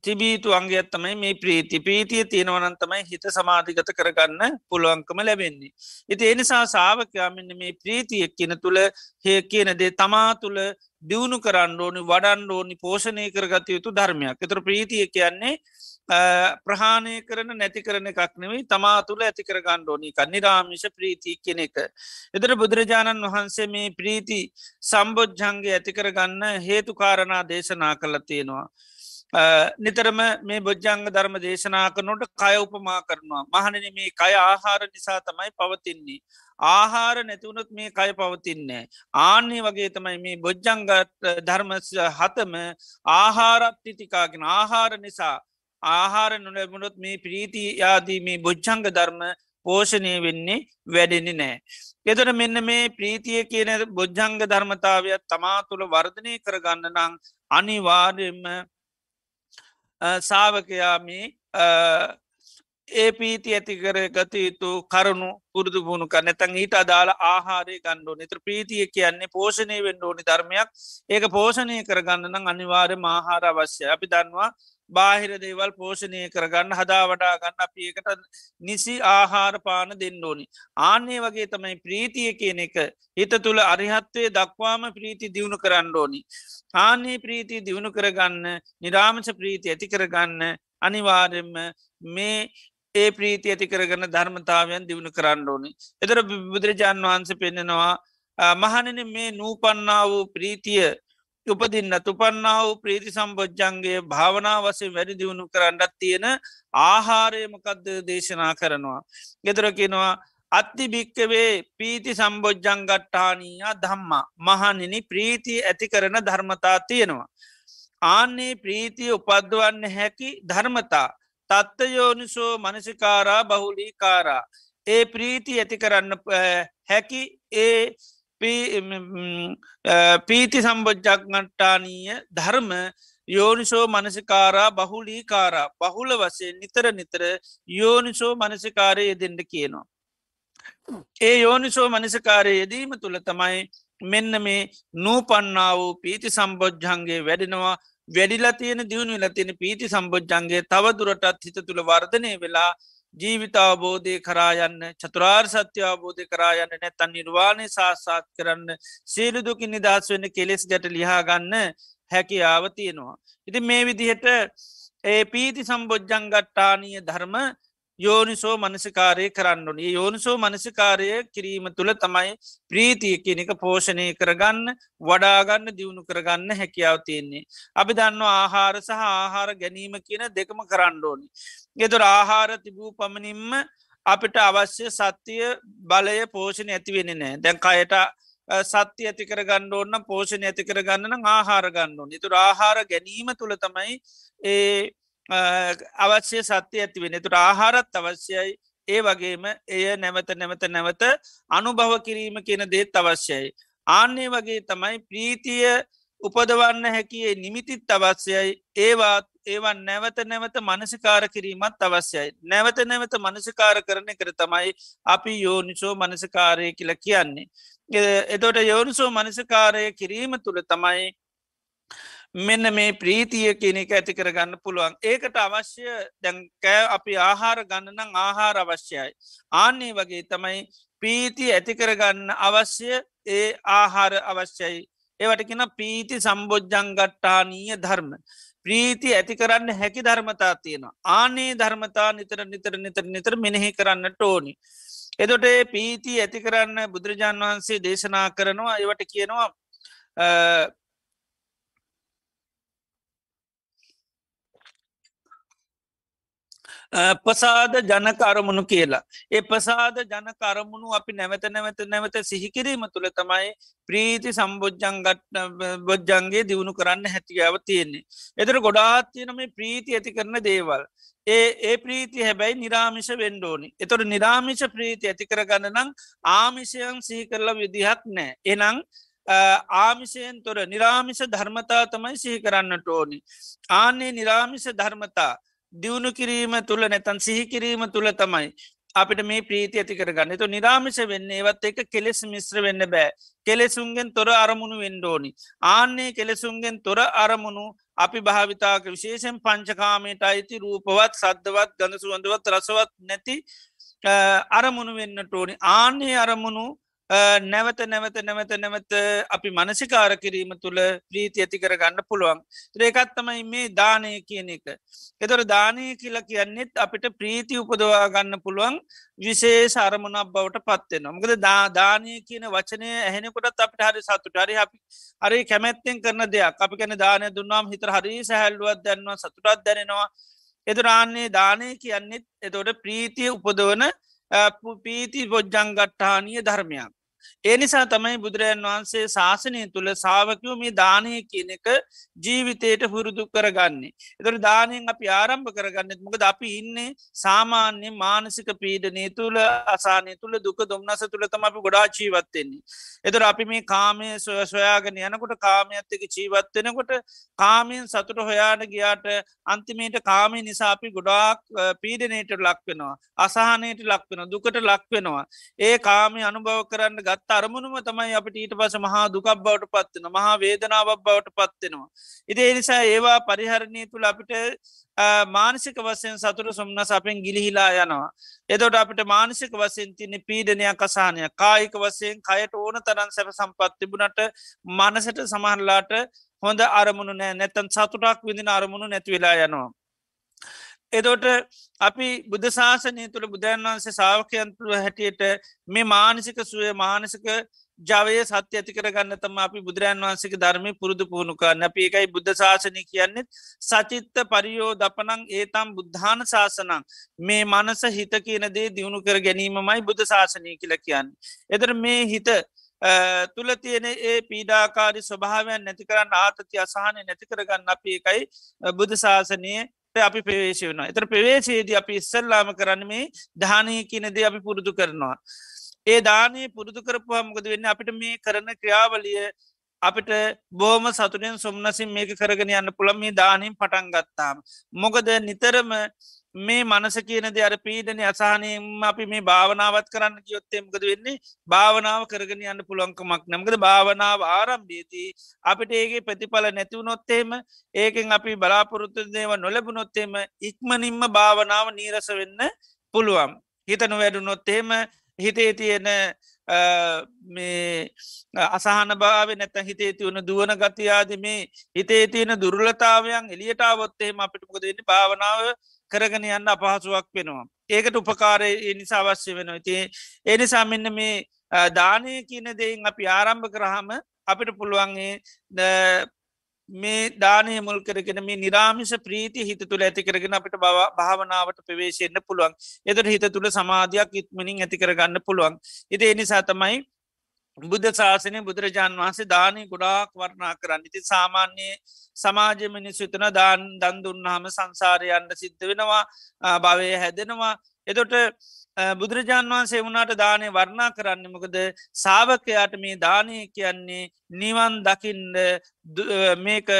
තිබීතු අංගයත්තමයි මේ ප්‍රීති ප්‍රීතිය තියෙනවනන්තමයි හිත සමාධිගත කරගන්න පුළුවන්කම ලැබෙන්නේ. ඉති එනිසා සාාවකයාමන්න මේ ප්‍රීතියක් කියන තුළ හය කියනදේ තමා තුළ දියුණු කරන්න ඕනි වඩන් ඕනි පෝෂණය කරගත යුතු ධර්මයක් එතර ප්‍රීතිය කියන්නේ ප්‍රහාණය කරන නැති කරන එකක් නෙවෙයි තමා තුළ ඇති කරගන්න ඕනි කන්නිරාමිෂ ප්‍රීති කෙන එක. එතර බුදුරජාණන් වහන්සේ මේ ප්‍රීති සම්බෝජ්ජන්ගේ ඇති කරගන්න හේතුකාරණා දේශනා කළ තියෙනවා. නිතරම මේ බොජ්ජංග ධර්ම දේශනා කරනොට කය උපමා කරනවා මහනන මේ කය ආහාර නිසා තමයි පවතින්නේ. ආහාර නැතිවුණොත් මේ කය පවතින්නේ. ආන්නේ වගේ තමයි මේ බොජ්ජංගත් ධර්ම හතම ආහාරත්තිතිකාගෙන ආහාර නිසා ආහාර නොලැබුණොත් මේ ප්‍රීති යාදීමේ බොච්චංග ධර්ම පෝෂණය වෙන්නේ වැඩෙන්නේ නෑ. එතට මෙන්න මේ ප්‍රීතිය කියන බොජ්ජංග ධර්මතාවයක් තමා තුළ වර්ධනය කරගන්න නං අනිවාර්යම සාාවකයාමි ඒ පීති ඇතිකර ගත යුතු කරුණු පුරුදු පුුණු කන්න තැන් ඊට අදාළ ආහාරය ගණ්ඩෝ නිත්‍ර ප්‍රීතිය කියන්නේ පෝෂණය වෙන්න ඕනි ධර්මයක්. ඒක පෝෂණය කරගන්න නම් අනිවාර්ය මාහාර අවශ්‍ය අපි දන්නවා බාහිර දේවල් පෝෂණය කරගන්න හදා වඩා ගන්න අප ඒකට නිසි ආහාර පාන දෙන්න ඕනි. ආන්නේ වගේ තමයි ප්‍රීතිය කියන එක හිත තුළ අරිහත්වය දක්වාම ප්‍රීති දියුණු කරන්න ඕනි. ආන්නේ ප්‍රීති දියුණු කරගන්න නිරාමච ප්‍රීති ඇති කරගන්න අනිවාර්යම මේ ඒ ප්‍රීති ඇති කරගන්න ධර්මතාවයන් දියුණු කරන්න ඕනි. එතර බුදුරජාන් වහන්ස පෙන්නෙනවා මහනන මේ නූපන්නා වූ ප්‍රීතිය උපදින්න තුපන්නා වූ ප්‍රීති සම්බෝජ්ජන්ගේ භාවනා වසය වැඩි දියුණු කරන්නත් තියෙන ආහාරයමකක්ද දේශනා කරනවා. ගෙදරකිනවා අත්ති භික්කවේ පීති සම්බෝජ්ජංගට්ටානීය ධම්මා මහනිනි ප්‍රීති ඇති කරන ධර්මතා තියෙනවා. ආන්නේ ප්‍රීතිය උපද්දුවන්න හැකි ධර්මතා තත්තයෝනිසෝ මනසිකාරා බහුලී කාරා. ඒ ප්‍රීති ඇති කරන්න හැකි ඒ පීති සම්බෝජ්ජක්නට්ටානීය ධර්ම යෝනිසෝ මනසිකාරා බහුලී කාරා බහුල වසයෙන් නිතර නිතර යෝනිසෝ මනසිකාරය යෙදෙන්ට කියනවා. ඒ යෝනිසෝ මනසිකාරය යෙදීම තුළ තමයි මෙන්න මේ නූපන්නා වූ පීති සම්බෝජ්ජන්ගේ වැඩෙනවා වැඩිලා තියෙන දියුණු වෙලා තියෙන පීති සම්බෝජ්ජන්ගේ තවදුරටත් හිත තුළ වර්ධනය වෙලා ජීවිතාවබෝධය කරායන්න චතුරාර් සත්‍ය අවබෝධය කරායන්න නැතන් නිර්වාණය සාසාත් කරන්න සේලුදුකින් නිදස් වෙන්න කෙලෙස් ගැට ලිහාගන්න හැකියාව තියෙනවා. ඉති මේ විදිහට ඒ පීති සම්බෝජ්ජංගට්ටානීය ධර්ම යෝනිසෝ මනසිකාරය කරන්නන යෝනිසෝ මනසිකාරය කිරීම තුළ තමයි ප්‍රීතිය කියනක පෝෂණය කරගන්න වඩාගන්න දියුණු කරගන්න හැකියාව තියෙන්නේ. අපි දන්න ආහාර සහ ආහාර ගැනීම කියන දෙකම කරන්නඩෝනි. ගෙතුර ආහාර තිබූ පමණින්ම අපිට අවශ්‍ය සත්‍යය බලය පෝෂණ ඇතිවෙන නෑ දැන් කයට සත්‍ය ඇති කර ගණ්ඩ ඕන්න පෝෂණ ඇති කර ගන්නන ආහාර ගණ්ඩුවන් තුර ආහාර ගැනීම තුළ තමයි ඒ අවශ්‍ය සත්‍ය ඇති වෙන තුට ආහාරත් අවශ්‍යයි. ඒ වගේම එය නැවත නැවත නැවත අනුභව කිරීම කියන දේත් අවශ්‍යයි. ආන්නේ වගේ තමයි ප්‍රීතිය උපදවන්න හැකියේ නිමිතිත් අවශ්‍යයි ඒවාත් ඒවන් නැවත නැවත මනසිකාර කිරීමත් අවශ්‍යයි. නැවත නැවත මනසිකාර කරන කර තමයි අපි යෝනිසෝ මනසිකාරය කියල කියන්නේ. එතොට යෝනිසෝ මනසිකාරය කිරීම තුළ තමයි මෙන්න මේ ප්‍රීතිය කෙනෙක ඇති කරගන්න පුළුවන් ඒකට අවශ්‍ය දැන්කෑ අපි ආහාර ගන්නනම් ආහාර අවශ්‍යයි ආන්නේ වගේ තමයි පීති ඇති කරගන්න අවශ්‍ය ඒ ආහාර අවශ්‍යයි ඒවටකෙන පීති සම්බෝජ්ජංගට්ටානීය ධර්ම. ප්‍රීති ඇති කරන්න හැකි ධර්මතා තියෙන ආනේ ධර්මතා නිතර නිතර නිතර නිතර මෙනෙහි කරන්න ටෝනි එදොට පීති ඇති කරන්න බුදුරජාන් වහන්සේ දේශනා කරනවා. ඒවට කියනවා පසාද ජනක අරමුණු කියලා. ඒ පසාද ජනක අරමුණු අපි නැවත නැවත නැවත සිහිකිරීම තුළ තමයි ප්‍රීති සම්බෝජ්ජංගට බොජ්ජන්ගේ දියුණු කරන්න හැතියාව තියෙන්නේ. එතර ගොඩාත් තියන මේ ප්‍රීති ඇති කරන දේවල්. ඒ ඒ ප්‍රීති හැබැයි නිරාමිෂ වෙන්ඩෝනි. එතොට නිරාමිෂ ප්‍රීති ඇති කරගන්න නම් ආමිෂයන් සිහි කරලා විදිහක් නෑ. එනං ආමිෂයෙන් තොර නිරාමිෂ ධර්මතා තමයි සිහි කරන්නට ඕනි. ආන්නේ නිරාමිෂ ධර්මතා දියුණු කිරීම තුළ නැතන් සිහි කිරීම තුළ තමයි අපිට මේ ප්‍රීති ඇති කරගන්න. තු නිරාමිෂ වෙන්න ඒවත් එක කෙලෙස් මිශ්‍ර වෙන්න බෑ. කෙලෙසුන්ගෙන් තොර අරමුණු වෙන්ඩෝනි ආන්නේ කෙලෙසුන්ගෙන් තොර අරමුණු අපි භාවිතාක විශේෂෙන් පංචකාමයට අයිති රූපවත් සද්ධවත් ගඳ සුවඳවත් රසවත් නැති අරමුණු වෙන්න ටෝනි ආන්නේ අරමුණු නැවත නැවත නැවත නැවත අපි මනසිකාර කිරීම තුළ ප්‍රීති ඇති කර ගන්න පුළුවන්. ඒකත්තමයි මේ දානය කියන එක. එතොර දානය කියල කියන්නෙත් අපිට ප්‍රීති උපදවා ගන්න පුළුවන් විශේෂ අරමුණක් බවට පත්වෙන මොකද දාදානය කියන වචනය ඇහෙනකොටත් අපිට හරි සතුට හරි අපි හරි කැමැත්තෙන් කරන දෙයක්. අපි කැන දානය දුන්නාම් හිතර හරි සැහැල්ලුවත් දැන්වා සතුටත් දැනෙනවා. එතුරාන්නේ දානය කියන්නෙත් එතොට ප්‍රීතිය උපදවන පීති බොජ්ජංගට්ටානීය ධර්මයක්. ඒ නිසා තමයි බුදුරජන් වහන්සේ ශාසනය තුළ සාාවකයෝ මේ දානය කියන එක ජීවිතයට හුරුදු කරගන්නේ. එතර දානයෙන් අපි ආරම්භ කරගන්නෙත් මොකද අපි ඉන්නේ සාමාන්‍ය මානසික පීඩනය තුළ අසානය තුළ දුක දුම්න්නස තුළ තම අපි ගොඩා ජීවත්වෙන්නේ. එතර අපි මේ කාමය සොය සොයාගෙන යනකොට කාමයත්තක ජීවත්වෙනකොට කාමයෙන් සතුට හොයාට ගියාට අන්තිමේට කාමය නිසා අපි ගොඩාක් පීඩනයට ලක්වෙනවා. අසාහනයට ලක්වෙන දුකට ලක්වෙනවා. ඒ කාමය අනුභව කරන්න ගත් අරමුණුම තමයි අපට ඊට පස මහා දුකක් බවට පත්වෙන මහා වේදනාවක් බවට පත්වෙනවා. ඉදේ නිසා ඒවා පරිහරණය තුළ අපිට මානසික වසයෙන් සතුර සුම්න්නස අපෙන් ගිලිහිලා යනවා. එතොට අපිට මානසික වසයෙන් තින්නේ පීඩනයක් අසානය කායික වසයෙන් කයට ඕන තරන් සැප සම්පත් තිබුණට මනසට සමහරලාට හොඳ අරමුණු නෑ නැතන් සතුටක් විදින අරමුණු නැතිවෙලා යනවා. එදොට අපි බුද්ධ ශාසනය තුළ බුදුන් වන්සේ සාාවකයන්තුළ හැටියට මේ මානසික සුවය මානසික ජවය සත්‍ය ඇති කරගන්න තම අපි බුදුරන් වන්සේක ධර්මය පුරුදු පුහුණුකාන්න අපි එකයි බුද්ධ ශාසනය කියන්නෙත් සචිත්ත පරියෝ දපනං ඒතම් බුද්ධාන ශාසනං. මේ මනස හිත කියන දේ දියුණු කර ගැනීමමයි බුද්ධ ශාසනය කියල කියන්න. එතර මේ හිත තුළ තියෙන ඒ පීඩාකාරි ස්වභාවයන් නැති කරන්න ආතති අසාහනය නැති කරගන්න අපි එකයි බුද්ධ ශාසනය අපි ප්‍රවේශ වන එතර ප්‍රවේශයේදී අපි ඉස්සල්ලාම කරන්න මේ ධානය කියනද අපි පුරුදු කරනවා. ඒ දානය පුරුදු කරපු හමකද වෙන්න අපිට මේ කරන ක්‍රියාවලිය අපිට බෝම සතුරෙන් සොම්නසින් මේක කරගෙන යන්න පුළම මේ දානීම් පටන් ගත්තාම. මොකද නිතරම මේ මනස කියනද අර පීඩන අසාහනයම අපි මේ භාවනාවත් කරන්න කියොත්තෙමකද වෙන්නේ? භාවනාව කරගෙන යන්න පුළොන්කමක් නමකද භාවනාව ආරම්භේදී අපිට ඒගේ ප්‍රතිඵල නැතිවනොත්තේම ඒකෙන් අපි බලාපොරොත්තු දේව නොලැබුණොත්තේම ඉක්මනින්ම භාවනාව නීරස වෙන්න පුළුවම් හිතනු වැඩුනොත්තේම හිතේ තියෙන මේ අසහන භාව නැත හිතේ තිවන දුවන ගතියාද මේ හිතේ තියෙන දුර්ලතාවයන් එලියටාවොත්තේම අපිට මොකද වෙන්න භාවනාව කරගෙන යන්න අපහසුවක් වෙනවා. ඒකට උපකාරය නිසා අවශ්‍ය වෙනවා ති එනිසා මෙන්න මේ දානය කියන දෙයින් අපි ආරම්භ කරහම අපිට පුළුවන්ගේ මේ දානය මුල් කරගෙන මේ නිරාමිස ප්‍රීති හිත තුළ ඇති කරගෙන අපිට බව භාවනාවට ප්‍රවේශයෙන්න්න පුළුවන්. එදර හිත තුළ සමාධයක් ඉත්මනින් ඇති කරගන්න පුළුවන්. ඉති එනිසා තමයි බුද්ධ ශාසනය බුදුරජාණන් වහන්සේ දානය ගොඩාක් වර්ණා කරන්න. ඉති සාමාන්‍යයේ සමාජ මිනිස්සුතන දාන් දන්දුන්හම සංසාරයන්ට සිද්ධ වෙනවා භවය හැදෙනවා. එතොට බුදුරජාණන් වහන්සේ වුණට දානය වර්ණා කරන්න මොකද සාාවකයාට මේ දානය කියන්නේ නිවන් දකින්න මේක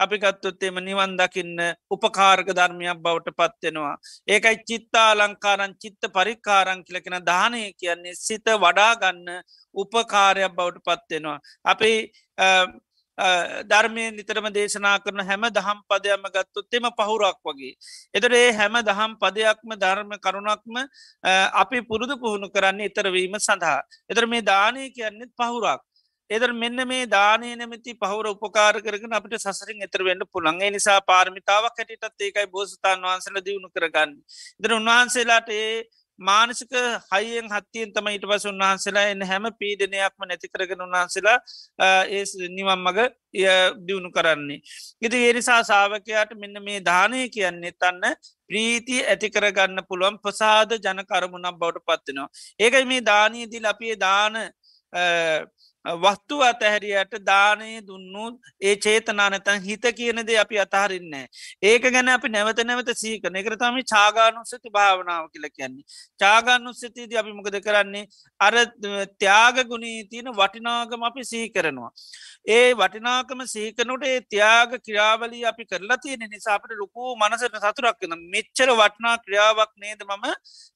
අපිකත්තුත්තේම නිවන් දකින්න උපකාරක ධර්මයක් බවට පත්වෙනවා. ඒකයි චිත්තා ලංකාරන් චිත්ත පරිකාරං කියලකෙන දානය කියන්නේ සිත වඩාගන්න උපකාරයක් බවට පත්වෙනවා. අපි ධර්මය නිතරම දේශනා කරන හැම දහම් පදයක්ම ගත්තුත් එම පහුරක් වගේ. එතට ඒ හැම දහම් පදයක්ම ධර්ම කරුණක්ම අපි පුරුදු පුහුණු කරන්නේ ඉතරවීම සඳහා. එතර මේ දානය කියන්නෙත් පහුරක්. එදර මෙන්න මේ දානය නැමති පහුර උපකාර කරගෙන අපට සසරින් එතර වෙන්න පුළන්ගේ නිසා පාර්මිතාවක් හැටිටත් ඒකයි බෝසතාන් වහන්සල දියුණු කරගන්න. ඉදර උන්වහන්සේලාට ඒ මානසික හයියෙන් හත්තියෙන් තම ඊට පස උන්වහන්සේලා එන්න හැම පීඩනයක්ම නැති කරගෙන උන්වහන්සේලා ඒ නිවම් මග දියුණු කරන්නේ. ඉති ඒනිසා සාාවකයාට මෙන්න මේ දානය කියන්නේ තන්න ප්‍රීති ඇති කරගන්න පුළුවන් ප්‍රසාද ජනකරමුණක් බවට පත්වෙනවා. ඒකයි මේ දානීදිල් අපේ දාන වස්තු අතහැරියට දානය දුන්නු ඒ චේතනා නැතන් හිත කියනද අපි අතහරින්නේ. ඒක ගැන අපි නැවත නැවත සීකන එක තම චාගානුස්සති භාවනාව කියල කියන්නේ. චාගානුස්සතිද අපි මොකද කරන්නේ අර ත්‍යාග ගුණී තියෙන වටිනාගම අපි සහි කරනවා. ඒ වටිනාකම සීකනොට ඒ ත්‍යාග ක්‍රියාවලී අපි කරලා තියෙන නිසාපට ලොකු මනසට සතුරක්කන මෙච්චර වටනා ක්‍රියාවක් නේද මම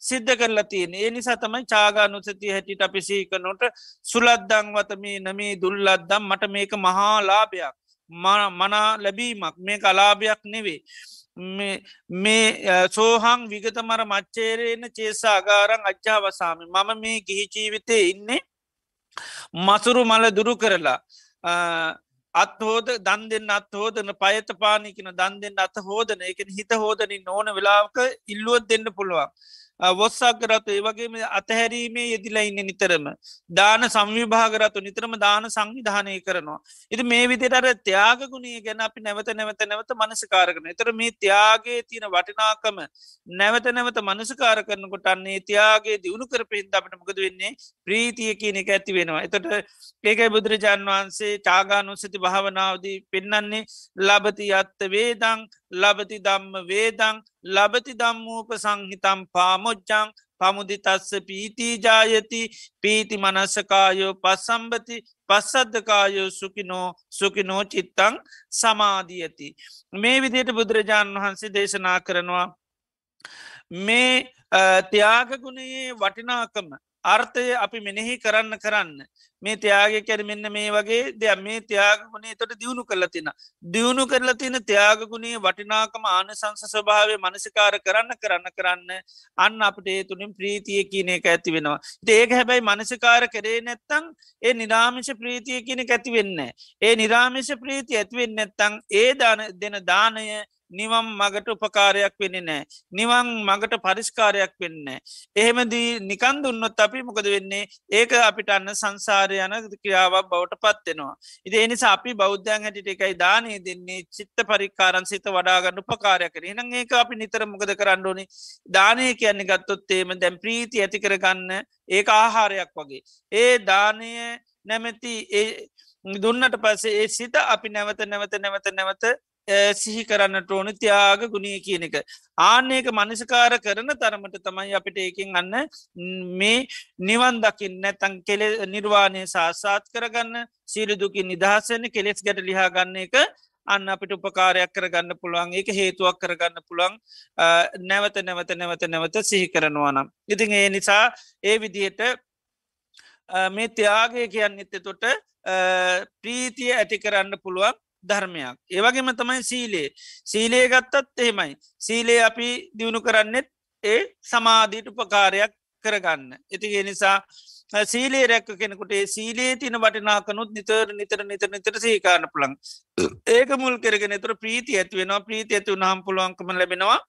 සිද්ධ කරලා තියෙන ඒ නිසා තමයි චාගානුසති හැටිට අපි සීකනොට සුලද්දංවත මේ නමේ දුල්ලද්දම් මට මේක මහා ලාභයක්. මනා ලැබීමක්. මේ කලාභයක් නෙවේ. මේ සෝහං විගතමර මච්චේරේන චේසා අගාරං අච්චාවසාමි මම මේ ගිහිජීවිතය ඉන්නේ මසුරු මල දුරු කරලා. අත්හෝද දන් දෙන්න අත් හෝදන පයත පානිකන දන් දෙන්න අත හෝදන එක හිත හෝදනින් ඕන වෙලාක ඉල්ලුවත් දෙන්න පුළුවන්. වොස්සක්කරතු ඒ වගේම අතහැරීමේ යෙදිලා ඉන්න නිතරම දාන සංවිභාගරතු නිතරම දාන සංවිධානය කරනවා. ඉති මේ විදිර ත්‍යයාගගුණේ ගැන අපි නැවත නැවත නැවත මනසකාරකන එතර මේ ත්‍යයාගේ තියෙන වටිනාකම නැවත නැවත මනසකාර කරනකොට අන්නේ ත්‍යයාගේ දියුණු කර පෙහින්ද අපට මොකද වෙන්නේ ප්‍රීතිය කියන එක ඇති වෙනවා. එතට ඒකයි බුදුරජාන් වහන්සේ චාගානුස්සති භාවනාවදී පෙන්නන්නේ ලබති අත්ත වේදං ලබති දම්ම වේදං ලබති දම්මූප සංහිතම් පාමොච්චං පමුදිතස්ස පීතිජායති පීති මනස්සකායෝ පස්සම්බති පස්සද්ධකායෝ සුකිනෝ සුකිනෝ චිත්තං සමාධියති. මේ විදියට බුදුරජාණන් වහන්සේ දේශනා කරනවා මේ ත්‍යාගගුණයේ වටිනාකම අර්ථය අපි මෙනෙහි කරන්න කරන්න. මේ ත්‍යයාග කැර මෙන්න මේ වගේ දෙයක්. මේ ත්‍යයාගුණේ තොට දියුණු කරලා තින දියුණු කරලා තින ත්‍යයාගගුණේ වටිනාකම ආනසංස ස්වභාවය මනසිකාර කරන්න කරන්න කරන්න අන්න අපට ඒ තුළින් ප්‍රීතිය කියන එක ඇති වෙනවා. ඒක හැබැයි මනසිකාර කරේ නැත්තං ඒ නිරාමිෂ ප්‍රීතිය කියන ඇති වෙන්න ඒ නිරාමිෂ ප්‍රීති ඇතිවෙන්න නැත්තං ඒ දාන දෙන දානය නිවම් මගට උපකාරයක් වෙන්න නෑ නිවන් මගට පරිස්කාරයක් වෙන්න එහෙමදී නිකන් දුන්නොත් අපි මොකද වෙන්නේ? ඒක අපිට අන්න සංසාරය යන ක්‍රියාවක් බවට පත්වෙනවා ඉති එනිසා අපි බෞද්ධයන් හැටිට එකයි දානය දෙන්නේ. චිත්ත පරිකාරන් සිත වඩාගන්න උපකාරයක් කර එන ඒක අපි නිතර මොකද කරන්න ඕනි? දානය කියන්නේ ගත්තොත්තේම දැම් ප්‍රීති ඇති කරගන්න ඒ ආහාරයක් වගේ. ඒ දානය නැමැති දුන්නට පස්සේ ඒ සිත අපි නැවත නැවත නැවත නැවත සිහි කරන්නට ඕන ත්‍යාග ගුණිය කියන එක. ආන්නේක මනසිකාර කරන තරමට තමයි අපිට ඒකින් අන්න මේ නිවන් දකින්න තන් කෙලෙ නිර්වාණය සාසාත් කරගන්න සීරදුකින් නිදහසන කෙලෙස් ගැට ලිහාගන්න එක අන්න අපිට උපකාරයක් කරගන්න පුළුවන් ඒක හේතුවක් කරගන්න පුළන් නැවත නැවත නැවත නැවත සිහි කරනවා නම්. ඉතින් ඒ නිසා ඒ විදියට මේ ත්‍යයාගය කියන්න එත්තතොට ප්‍රීතිය ඇති කරන්න පුළුවන් ධර්මයක්. ඒවගේම තමයි සීලේ සීලේ ගත්තත් එහෙමයි. සීලේ අපි දියුණු කරන්නෙත් ඒ සමාධීට උපකාරයක් කරගන්න. ඉතිගේ නිසා සීලේ රැක්ක කෙනෙකුට සීලේ තින වටිනාකනුත් නිතර නිතර නිතර නිතර සීකාරන පුළන් ඒක මුල් කරගෙන තුර ප්‍රීති ඇතිවෙනවා ප්‍රීති ඇතු නම් පුළුවන්කම ලැබෙනවා.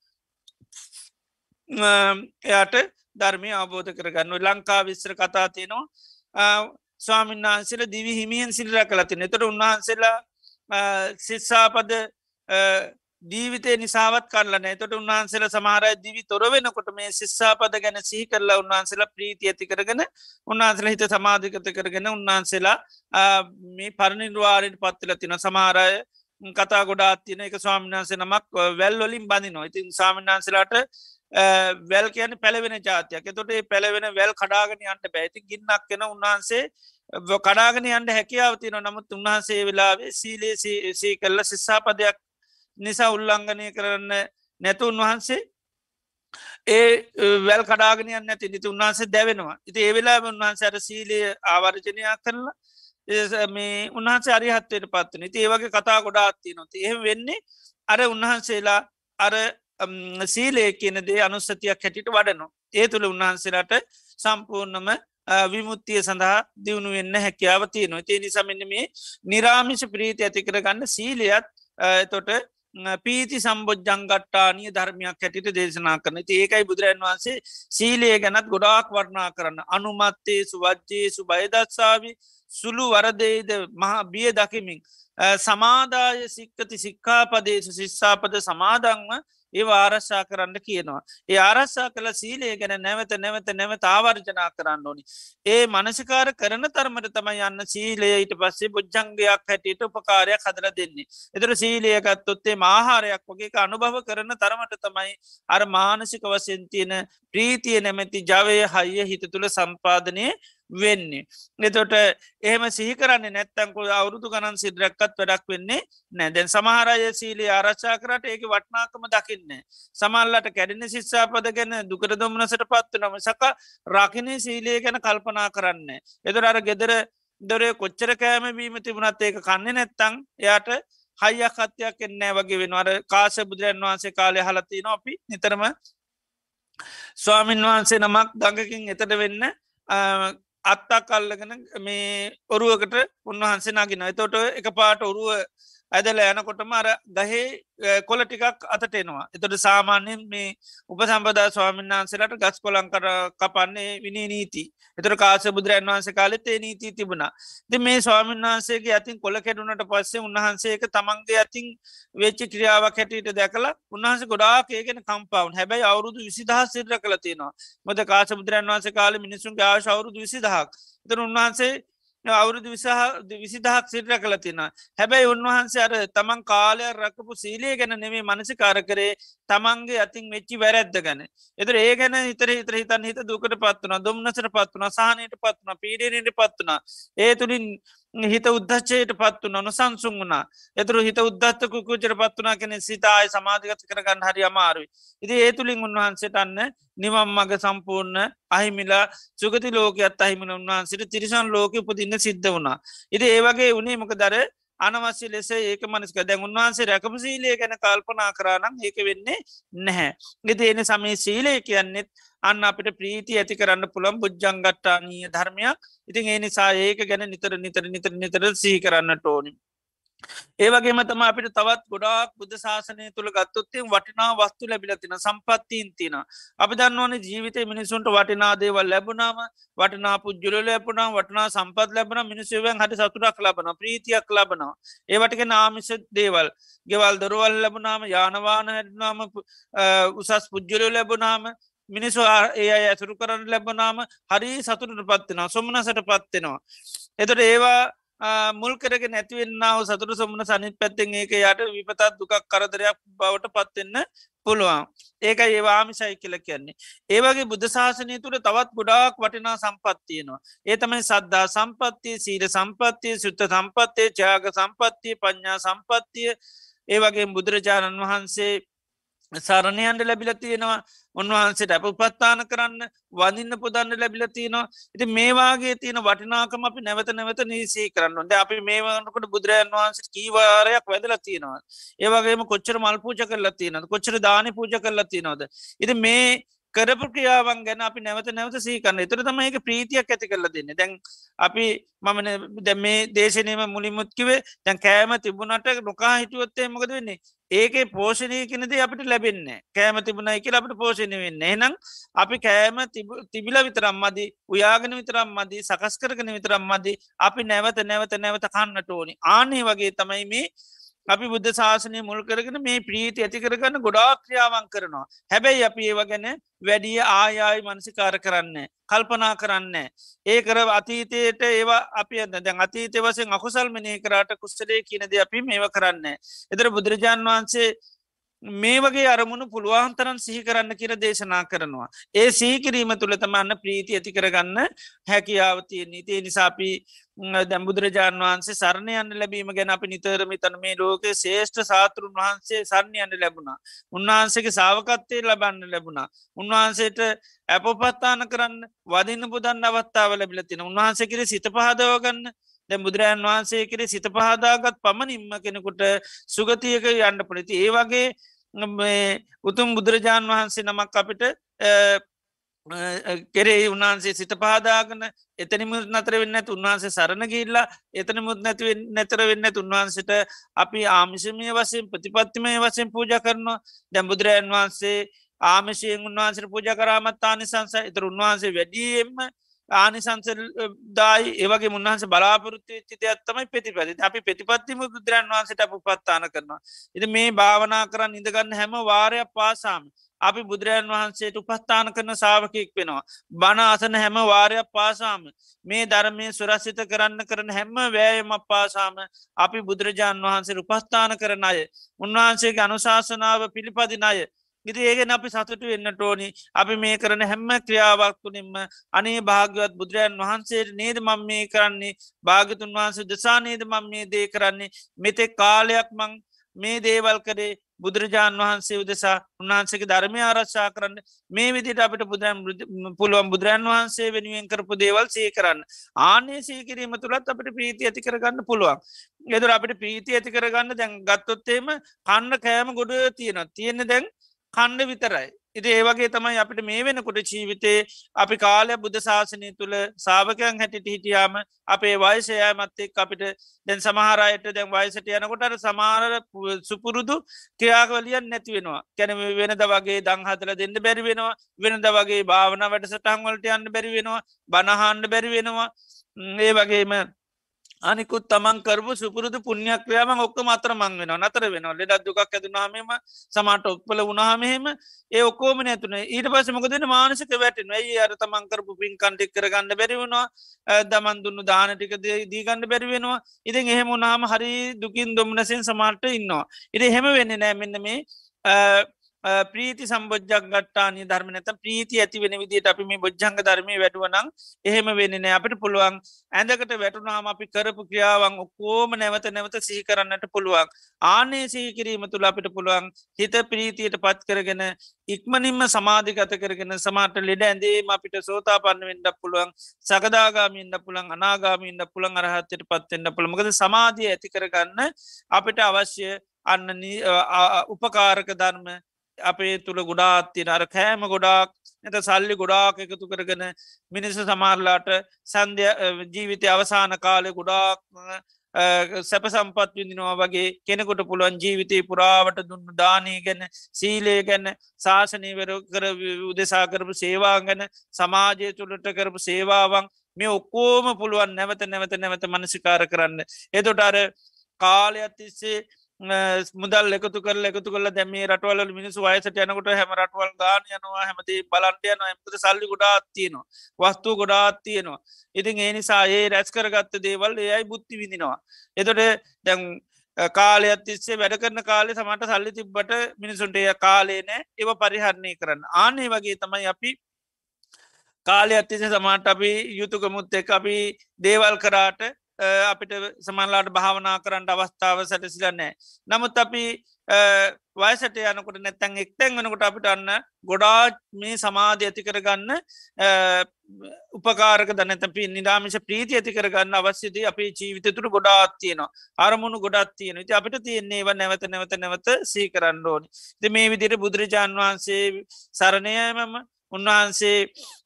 එයාට ධර්මය අවබෝධ කරගන්න. ලංකා විස්්‍ර කතා තියෙනවා. ස්වාමින් වහන්සේල දිවි හිමියෙන් සිල්ර කලතින එතට උන්වහන්සේලා සිස්සාපද දීවිතේ නිසාවත් කරලන තොට උන්වහන්සේල සමහරයි දිවි තොර වෙනකොට මේ ශිස්සාපද ගැන සිහි කරලා උන්වහන්සේලා ප්‍රීති ඇති කරගෙන උන්වහන්සල හිත සමාධිකත කරගෙන උන්වහන්සේලා මේ පරණිර්වාරයට පත්තිල තින සමහරය කතා ගොඩාත් තියන එක ස්වාමිනාන්සේ නමක් වැල්වලින් බඳි නො ඉතින් සාමිනාන්සලාට වැල් කියන පැළවෙන ජාතියක් එතොට පැළවෙන වැල් කඩාගෙන අන්ට බැයිති ගින්නක් කෙන උන්වහන්සේ කඩාගෙන අන්ට හැකියාවතින නමුත් උන්වහන්සේ වෙලාවේ සීලේ සී කරල සිස්සාපදයක් නිසා උල්ලංඝනය කරන්න නැතු උන්වහන්සේ ඒ වැල් කඩාගෙනයන්න නැති නිති උන්වහන්සේ දැවෙනවා. ඉති ඒවෙලා උන්වහන්සේ අර සීලය ආවර්ජනයක් කරලා මේ උන්හන්සේ අරිහත්වයට පත්වන ති ඒවගේ කතා ගොඩාත්ති නොති එහෙම වෙන්නේ අර උන්වහන්සේලා අර සීලය කියන දේ අනුස්සතියක් හැටිට වඩනවා. ඒ තුළ උන්වහන්සේලාට සම්පූර්ණම විමුත්තිය සඳහා දියුණු වෙන්න හැකියාව තියනවා. ඒ නිසමෙන්න මේ නිරාමිෂ ප්‍රීති ඇතිකර ගන්න සීලයත් තොට පීති සම්බෝජ්ජංගට්ටානය ධර්මයක් හැටිට දේශනා කරන. ඒකයි බුදුරන් වහන්සේ සීලය ගැනත් ගොඩාක් වර්ණා කරන්න. අනුමත්තේ සුවජ්ජයේ සු බයදත්සාාවි සුළු වරදේද මහා බිය දකිමින්. සමාදාය සික්කති සික්කාපදේශ ශිස්සාපද සමාදංව ඒ ආරශ්ා කරන්න කියනවා. ඒ ආරශ්ා කළ සීලය ගැන නැවත නැවත නැවත ආවර්ජනා කරන්න ඕනි. ඒ මනසිකාර කරන තරමට තමයි යන්න සීලය ඊට පස්සේ බොජ්ජංගයක් හැටියට උපකාරයක් හදර දෙන්නේ. එතර සීලයකත්තොත්තේ මාහාරයක් වගේ අනුභව කරන තරමට තමයි අර මානසික වසයෙන් තියෙන ප්‍රීතිය නැමැති ජවය හයිය හිත තුළ සම්පාදනය වෙන්නේ. එතොට එහෙම සිහිකරන්නේ නැත්තංකු අවුරුදු ගණන් සිද්‍රක්කත් වැඩක් වෙන්නේ නෑ දැන් සමහරය සීලි ආරච්චා කරට ඒක වටනාකම දකින්න. සමල්ලට කැඩෙන ශිස්සාපද ගැන දුකර දොමනසට පත්ව නම සක රකිනය සීලය ගැන කල්පනා කරන්න. එතර අර ගෙදර දොරේ කොච්චර කෑම වීම තිබුණත් ඒක කන්නේ නැත්තං එයාට හයියක් හත්යක් එන්නෑ වගේ වෙනවර කාශ බුදුරන් වහන්සේ කාලය හලතින අපි නිතරම ස්වාමින් වහන්සේ නමක් දඟකින් එතට වෙන්න අත්තා කල්ලගෙන මේ ඔරුවකට උන්වහන්සේ නගෙන තොට එක පාට ඔරුව ඇදල යනකොටම අර ගහේ කොල ටිකක් අතට එනවා. එතොට සාමාන්‍යෙන් මේ උප සම්පදා ස්වාමීන් වහන්සේලට ගස් කොලං කර කපන්නේ විනි නීති. එතර කාස බුදුරන් වහන්සේ කාලෙත් ඒ නීති තිබුණා. ද මේ ස්වාමීන් වහන්සේගේ ඇතින් කොල කෙඩුනට පස්සේ උන්වහන්සේක තමන්ගේ ඇතින් වෙච්චි ක්‍රියාවක් හැටියට දැකලා උන්වහන්ස ගොඩාක් ඒගෙන කම්පවන් හැබැයි අවුරුදු විසිදහ සිල්ර කළ තියෙනවා. මොද කාස බුදුරන් වහන්සේ කාල මිනිසුන් ආශ අවුරුදු විසිදහක්. එතර උන්වහන්සේ අවුරුදු විසහ විසිදහක් සිටර කළ තිෙන හැබැයි උන්වහන්සේ අර තමන් කාලය රකපු සීලේ ගැන නෙමේ මනසිකාර කරේ තමන්ගේ අතින් වෙච්චි වැරැද්ද ගැන. එතර ඒ ගැන හිතර හිතර හිතන් හිත දුකට පත්වන දුම්න්නසට පත්වන සාහනයට පත්වන පීඩනයට පත්වන ඒ තුළින් හිත උද්දච්චයට පත් වන නොසන්සුන් වුණා එතුරු හිත උද්දත්ත කුකුචර පත් වනා කෙනෙ සිතායි සමාධිගත කරගන්න හරි අමාරුයි. ඉති ඒ තුළින් උන්වහන්සේට අන්න නිවම් මග සම්පූර්ණ අහිමිලා සුගති ලෝකයත් අහිමිල උන්වහන්සිට තිරිසන් ලෝක උපදින්න සිද්ධ වුණා. ඉති ඒවගේ උනේ මොක දර අනවශ්‍ය ලෙස ඒක මනස්ක දැන් උන්වහන්සේ රැකම සීලය ගැන කල්පනා කරනම් ඒක වෙන්නේ නැහැ. ගෙති එන සමේ සීලය කියන්නෙත් අන්න අපිට ප්‍රීති ඇති කරන්න පුළම් බුද්ධංගට්ටානීය ධර්මයක්. ඉතින් ඒ නිසා ඒක ගැන නිතර නිතර නිතර නිතර සිහි කරන්නට ඕනිි. ඒවගේම තම අපිට තවත් ගොඩාක් බුද්ධ ශාසනය තුළ ගත්තොත්තේ වටිනා වස්තු ලැබිලතින සම්පත්තිීන් තින අපි දන්නවන ජීවිතය මිනිසුන්ට වටිනා දේවල් ලැබුණාම වටනා පුද්ජුල ලැබුණා වටනා සම්පත් ලැබන මිනිසුවෙන් හට සතුරක් ලබන ප්‍රීතියක් ලබනවා. ඒවටක නාමිස දේවල් ගෙවල් දොරුවල් ලැබුණාම යානවාන හැටනාම උසස් පුද්ජුල ලැබුණාම මිනිස්සු ඒ අය ඇතුරු කරන්න ලැබනාම හරි සතුරට පත්වෙනවා සොමනසට පත්වෙනවා. එතට ඒවා මුල් කරග නැතිවෙන්නාව සතුර සොමන සනිත් පැත්තෙන් ඒක යට විපතත් දුකක් කරදරයක් බවට පත්වෙන්න පුළුවන් ඒක ඒවාමිශයි කියල කියන්නේ. ඒවගේ බුද්ධ ශාසනය තුළ තවත් ගොඩාක් වටිනා සම්පත්තියනවා. ඒ තමයි සද්ධා සම්පත්තිය සීර සම්පත්තිය සුත්ත සම්පත්තය ජාග සම්පත්තිය පඥ්ඥා සම්පත්තිය ඒවගේ බුදුරජාණන් වහන්සේ සරණයන්ට ලැබිල තියෙනවා. උන්වහන්සේට අප උපත්තාන කරන්න වඳන්න පුදන්න ලැබිල තියනවා. ඉති මේවාගේ තියෙන වටිනාකම අපි නැවත නැවත නීසී කරන්නට අපි මේවනකට බුදුරජන් වහන්සේ කීවාරයක් වැදල තියෙනවා ඒවගේම කොච්චර මල් පූජ කරලා තියනද කොච්චර දාන පූජ කරලා තියනවද? ඉති මේ කරපු ක්‍රියාවන් ගැන අපි නැවත නැවත සීකන්න එතුර තම ඒක ප්‍රීතියක් ඇති කරලා දෙන්න. දැන් අපි මමන දැ මේ දේශනයම මුලිමුත්කිවේ දැන් කෑම තිබුණට නොකා හිටුවොත්තේ මොකද වෙන්නේ? ඒකේ පෝෂණය කෙනද අපිට ලැබෙන්න කෑම තිබුණයි කියලා අපට පෝෂණය වෙන්න එනම් අපි කෑම තිබිල විතරම් මදි උයාගෙන විතරම් මදි සකස් කරගෙන විතරම් මදි අපි නැවත නැවත නැවත කන්නට ඕනි. ආනේ වගේ තමයි මේ අපි බුද්ධ ශාසනය මුල් කරගෙන මේ ප්‍රීති ඇති කරගන්න ගොඩා ක්‍රියාවන් කරනවා. හැබැයි අපි ඒව ගැන වැඩිය ආයායි මනසිකාර කරන්න. කල්පනා කරන්න. ඒ කර අතීතයට ඒවා අපි දැන් අතීතය වසෙන් අකුසල් මනය කරාට කුස්සලේ කියනද අපි මේව කරන්න. එදර බුදුරජාණන් වහන්සේ මේ වගේ අරමුණු පුළුවන්තරන් සිහි කරන්න කියර දේශනා කරනවා. ඒ සීකිරීම තුළ තමන්න ප්‍රීති ඇති කරගන්න හැකියාවතිය නීතිය නිසාපී දැම්බුදුරජාණන් වහන්සේ සරණයන්න ලැබීම ගැන අපි නිතරම තන මේ ලෝක ශේෂ්ඨ සාතුරුන් වහන්සේ සරණයන්න ලැබුණා. උන්වහන්සේගේ සාවකත්තේ ලබන්න ලැබුණා. උන්වහන්සේට ඇපපත්තාන කරන්න වදින්න පුදන්න අවත්තාව ලැබිලතින උන්වහන්සේකිර සිත පහදවගන්න දැ බුදුරජන් වහන්සේ කෙරේ සිත පහදාගත් පමණින්ම කෙනෙකුට සුගතියක යන්න පොලිති ඒ වගේ උතුම් බුදුරජාණන් වහන්සේ නමක් අපිට කෙරේ උන්වහන්සේ සිත පහදාගන එතනිමුත් නතර වෙන්න උන්වහන්සේ සරණ ගිල්ලා එතනමුත් නැතිව නැතර වෙන්න උන්වහන්සට අපි ආමිෂමය වසයෙන් ප්‍රතිපත්තිමය වසයෙන් පූජ කරනවා. දැම්බුදුරජන් වහන්සේ ආමිශයෙන් උන්වහන්සට පූජ කරාමත්තා නිසංස එතර උන්වහන්සේ වැඩියෙන්ම ආනිසංස දායි ඒවගේ මුන්හන්ස බලාපොරත්තු වෙච්චි දෙයක්ත්තමයි පෙතිපති අපි පෙතිපත්තිම බුදුරන් වන්සට අප පත්තාන කරනවා. එති මේ භාවනා කරන්න ඉඳගන්න හැම වාරයක් පාසාම. අපි බුදුරජන් වහන්සේට උපස්ථාන කරන සාාවකයෙක් වෙනවා. බණ අසන හැම වාරයක් පාසාම. මේ ධර්මය සුරස්සිත කරන්න කරන හැම්ම වෑයම පාසාම අපි බුදුරජාණන් වහන්සේ උපස්ථාන කරන අය. උන්වහන්සේගේ අනුශාසනාව පිළිපදින අය. ඉති ඒගෙන අපි සතුට වෙන්න ටෝනි අපි මේ කරන හැම්ම ක්‍රියාවක්තුනින්ම අනේ භාග්‍යවත් බුදුරජන් වහන්සේට නේද මං මේ කරන්නේ? භාගතුන් වහන්සේ දසා නේද මං මේ දේ කරන්නේ? මෙතෙක් කාලයක් මං මේ දේවල් කරේ බුදුරජාණන් වහන්සේ උදෙසා උන්වහන්සේක ධර්මය ආරශ්ා කරන්න. මේ විදිට අපිට බුදුරන් පුළුවන් බුදුරන් වහන්සේ වෙනුවෙන් කරපු දේවල් සේ කරන්න. ආනේ සේකිරීම තුළත් අපට ප්‍රීති ඇති කරගන්න පුළුවන්. එදුර අපිට ප්‍රීති ඇති කරගන්න දැන් ගත්තොත්තේම කන්න කෑම ගොඩ තියෙන තියෙන දැන් කණ්ඩ විතරයි. ඉති ඒවගේ තමයි අපිට මේ වෙනකොට ජීවිතේ අපි කාලය බුද්ධ ශාසනය තුළ සාාවකයන් හැටිට හිටියාම අපේ වයිසයමත් එක් අපිට දැන් සමහරයට දැන් වයිසට යනකොටට සමාර සුපුරුදු ක්‍රියාවලියන් නැති වෙනවා. කැන වෙනද වගේ දංහතල දෙන්න බැරි වෙනවා. වෙනද වගේ භාවන වැඩ සටහන්වලට යන්න බැරි වෙනවා. බණහන්ඩ බැරි වෙනවා. ඒ වගේම අනිකුත් තමන් කරපු සුපුරුදු පුුණ්‍යක්‍රයාම ඔක්ක මතර මං වෙන නතර වෙන ලෙඩක් දුකක් ඇතුනාමම සමට ඔප්පල වුණහමහෙම ඒ ඔක්කෝම නැතුන. ඊට පස මොකදන මානසික වැටෙන ඇයි අර තමන් කරපු පින් කන්ටික් කරගන්න බැරිවෙනවා දමන් දුන්නු දානටික දීගන්න බැරිවෙනවා ඉතින් එහෙම උනාම හරි දුකින් දොම්නසින් සමාට ඉන්නවා. ඉති හෙම වෙන්න නෑමෙන්න මේ ප්‍රීති සම්බෝජ්ජක් ගට්ටානය ධර්ම නැත ප්‍රීති ඇති වෙන විදිට අපි මේ බොජ්ජංග ධර්මය වැටුවනං එහෙම වෙන්න අපට පුළුවන් ඇඳකට වැටුනාම අපි කරපු ක්‍රියාවන් ඔක්කෝම නැවත නැවත සිහි කරන්නට පුළුවන්. ආනේ සිහි කිරීම තුළ අපිට පුළුවන් හිත ප්‍රීතියට පත් කරගෙන ඉක්මනින්ම සමාධිගත කරගෙන සමාට ලෙඩ ඇඳේම අපිට සෝතා පන්නවෙන්ඩ පුළුවන් සකදාගාමින්ට පුළන් අනාගාමින්ට පුළන් අරහත්තයට පත්වෙන්ට පුළමකද සමාධිය ඇති කරගන්න අපිට අවශ්‍ය අන්න උපකාරක ධර්ම අපේ තුළ ගොඩාත්තින අර කෑම ගොඩාක් නැත සල්ලි ගොඩාක් එකතු කරගෙන මිනිස සමාරලාට සන්ධය ජීවිතය අවසාන කාලය ගොඩාක් සැප සම්පත් විදිනවා වගේ කෙනෙකුට පුළුවන් ජීවිතය පුරාවට දුන්න දානය ගැන සීලේ ගැන ශාසනීවර කර උදෙසා කරපු සේවා ගැන සමාජය තුළට කරපු සේවාවන් මේ ඔක්කෝම පුළුවන් නැවත නැවත නැවත මනසිකාර කරන්න. එතොට අර කාලයක් තිස්සේ මුදල් එකතු කර එකතු කල දැම රටවල මිනිසු වයසට යනකොට හැම රටවල් ගාන යනවා හැමති බලන්ටයන එමත සල්ලි ගොඩාත් තියනවා වස්තු ගොඩාත් තියනවා. ඉතින් ඒ නිසා ඒ රැස් කරගත්ත දේවල් ඒයි බුද්ධි විඳිනවා. එතොට දැන් කාලයක් තිස්සේ වැඩ කරන කාලේ සමට සල්ලි තිබ්බට මිනිසුන්ට එය කාලේ නෑ ඒව පරිහරණය කරන්න. ආනේ වගේ තමයි අපි කාලය අත්තිස සමාට අපි යුතුකමුත් එක අපි දේවල් කරාට අපිට සමල්ලාට භාවනා කරන්න අවස්ථාව සැටසිලනෑ. නමුත් අපි වයසට යනකොට නැත්තැන් එක්තැන් වනකොට අපිට අන්න ගොඩා මේ සමාධය ඇති කරගන්න උපකාරක දනැතපි නිරාමිෂ ප්‍රීති ඇති කරගන්න අවශ්‍යදී අපේ ජීවිත තුළ ගොඩාත් තියනවා. අරමුණු ගොඩත් තියෙන ති අපිට තියන්නේ ව නැවත නැවත නැවත සී කරන්න ඕනි. ද මේ විදිර බුදුරජාන් වහන්සේ සරණයමම උන්වහන්සේ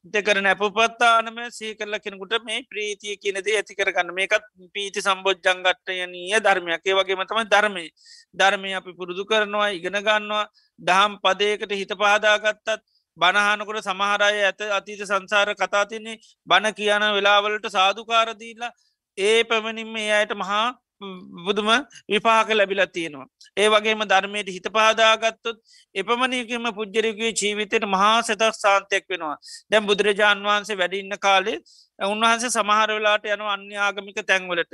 දෙකරන ඇපපත්තානම සීකරල කෙනෙකුට මේ ප්‍රීතිය කියනද ඇති කරගන්න. මේකත් පීති සම්බෝජ්ජංගට්ටයනීය ධර්මයක්. ඒ වගේම තමයි ධර්මය. ධර්මය අපි පුරුදු කරනවා ඉගෙන ගන්නවා. දහම් පදයකට හිත පහදාගත්තත් බණහනකොට සමහරය ඇත අතීත සංසාර කතාතින්නේ බණ කියන වෙලාවලට සාධකාරදීලා ඒ පැමණින්ම ඒ අයට මහා බුදුම විපාක ලැබිලා තියෙනවා. ඒ වගේම ධර්මයට හිත පහදාගත්තොත් එපමණකම පුද්ජරකගේ ජීවිතයට මහා සතක් සාන්තයක් වෙනවා. දැම් බුදුරජාන් වහන්සේ වැඩින්න කාලේ උන්වහන්සේ සමහර වෙලාට යන අන්‍යාගමික තැන්වලට.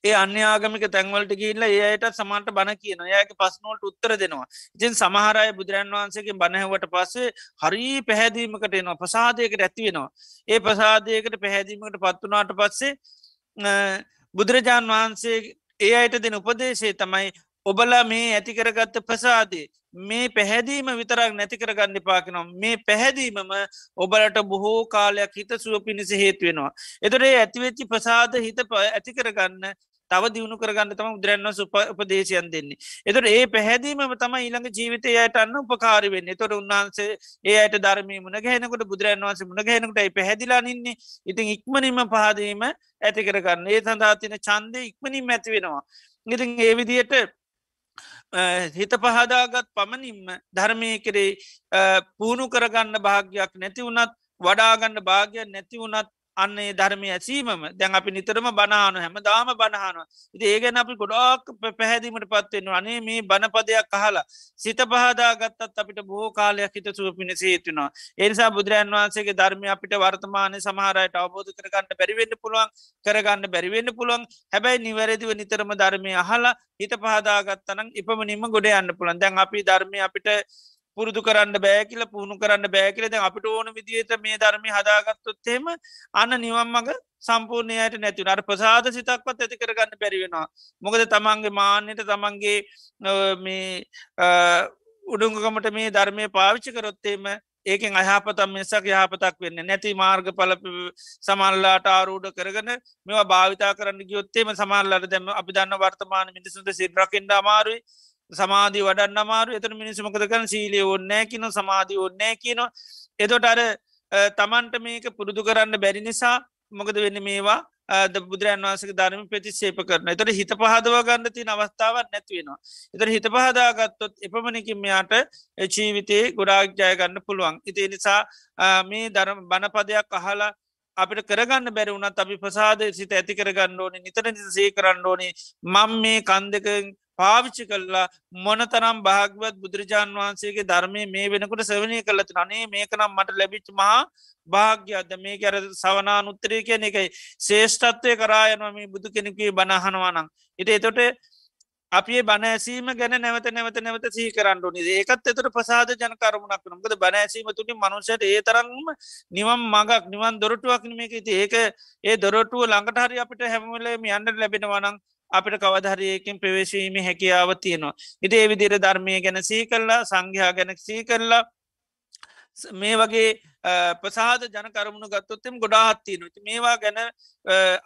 ඒ අන්‍යාගමික තැන්වලට කියල්ල ඒයට සමන්ට බණ කියන ඒයක පස්නෝල්ට උත්තර දෙනවා. ඉතින් සමහරය බුදුරන් වහන්සේගේ බණහවට පස්සේ හරි පැහැදීමකට එනවා ප්‍රසාදයකට ඇතිවෙනවා. ඒ ප්‍රසාදයකට පැහැදීමකට පත්වනාට පස්සේ බුදුරජාණන් වහන්සේ ඒ අයට දෙන උපදේශය තමයි ඔබලා මේ ඇතිකරගත්ත ප්‍රසාදේ මේ පැහැදීම විතරක් නැතිකරගන්න පාකිනවා මේ පැහැදීමම ඔබලට බොහෝ කාලයක් හිත සුව පිණිස හේතුවෙනවා. එතොරේ ඇතිවෙච්චි ප්‍රසාද හිත ඇතිකරගන්න තව දියුණු කරගන්න තම උද්‍රන්න සුප උපදේශයන් දෙන්නේ. එතොට ඒ පැහැදීම තම ඊළඟ ජීවිතය යට අන්න උපකාරි වෙන්න තොට උන්වහන්සේ ඒ අයට ධර්මය මුණ ගැනකට බුදුරන් වන්ස මුණ ගැනකට පැහැදිලා ඉන්නේ ඉතින් ඉක්මනින්ම පහදීම ඇති කරගන්න ඒ සඳහා තින චන්දය ඉක්මනින් ඇති වෙනවා. ඉතින් ඒ විදියට හිත පහදාගත් පමණින්ම ධර්මය කරේ පුුණු කරගන්න භාග්‍යයක් නැති වුණත් වඩාගන්න භාග්‍යයක් නැති වුණත් අන්නේ ධර්මය ඇසීමම. දැන් අපි නිතරම බනානු හැම දාම බණහනවා ඉති ඒගැන අපි ගොඩාක් පැහැදීමට පත්වෙන්න අනේ මේ බණපදයක් කහලා සිත පහදා ගත්තත් අපිට බෝ කාලයක් හිත සුව පිණිස හේතුනවා ඒනිසා බුදුරන් වහන්සේගේ ධර්මය අපිට වර්තමානය සමහරයට අවබෝධ කරගන්න බැරිවෙන්න පුළුවන් කරගන්න බැරිවෙන්න පුළුවන්. හැබැයි නිවැරදිව නිතරම ධර්මය අහලා හිත පහදාගත්තනම් ඉපමනින්ම ගොඩ යන්න පුළන් දැන් අපි ධර්මය අපිට පුරුදු කරන්න බෑකිල පුහුණු කරන්න බෑකිලද අපිට ඕන විදියට මේ ධර්මය හදාගත්තොත්තේම අන්න නිවන් මඟ සම්පූර්ණයට නැතිව අර ප්‍රසාද සිතක්වත් ඇති කරගන්න බැරිවෙනවා. මොකද තමන්ගේ මාන්‍යයට තමන්ගේ මේ උඩුංගකමට මේ ධර්මය පාවිච්චි කරොත්තේම ඒකෙන් අයහපතම් මෙසක් යහපතක් වෙන්න නැති මාර්ග පල සමල්ලාට ආරූඩ කරගන මෙවා භාවිතා කරන්න ගියොත්තේම සමල්ලට දැම අපි දන්න වර්තමාන මිනිසුන්ට සිද්‍රකින්ට අමාරුයි. සමාධී වඩන්න අමාරු එතන මිනිසමකදකන සීලිය ඔන්නෑ කියන සමාධී ඔන්නෑ කියනවා. එතොට අර තමන්ට මේක පුරුදු කරන්න බැරි නිසා මොකද වෙන්න මේවා? බුදුරන් වන්සක ධර්ම ප්‍රතිශේප කරන එතට හිත පහදව ගන්න තින අවස්ථාවක් නැතිවෙනවා. එතට හිත පහදාගත්තොත් එපමණකින් මෙයාට ජීවිතයේ ගොඩාක් ජයගන්න පුළුවන්. ඉති නිසා මේ ධරම බණපදයක් අහලා අපිට කරගන්න බැරි වුණත් අපි ප්‍රසාද සිත ඇති කරගන්න ඕනේ නිතර සේ කරන්න ඕනේ. මං මේ කන්දක පාවිච්චි කල්ලා මොනතරම් භාගවත් බුදුරජාන් වහන්සේගේ ධර්මය මේ වෙනකට සවනය කලති අනේ මේකනම් මට ලැබිච් මහා භාග්‍යද මේ කැර සවනා උත්තරය කියන එකයි. ශේෂ්ඨත්වය කරායනම බුදු කෙනෙකුේ බණහනවානං ඉට එතොට අපේ බනෑසීම ගැන නැවත නැවත නැවත සහි කරන්න නි ඒකත් එතට පසාද ජනකරමුණක් නකද බනෑසීම තුටි මනුෂයට ඒ තරන්ම නිවම් මගක් නිවන් දොරටුවක් මේක ති ඒක ඒ දොරටුව ළඟට හරි අපිට හැමලේම යන්නට ලැබෙනවනං අපිට කවධරයකින් ප්‍රවේශීම හැකියාව තියෙනවා. ඉදේ විදිර ධර්මය ගැන සී කරලා සංඝයා ගැන සී කරලා මේ වගේ ප්‍රසාද ජනකරමුණු ගත්තොත්තෙම ගොඩාහත්තිය නොති මේවා ගැන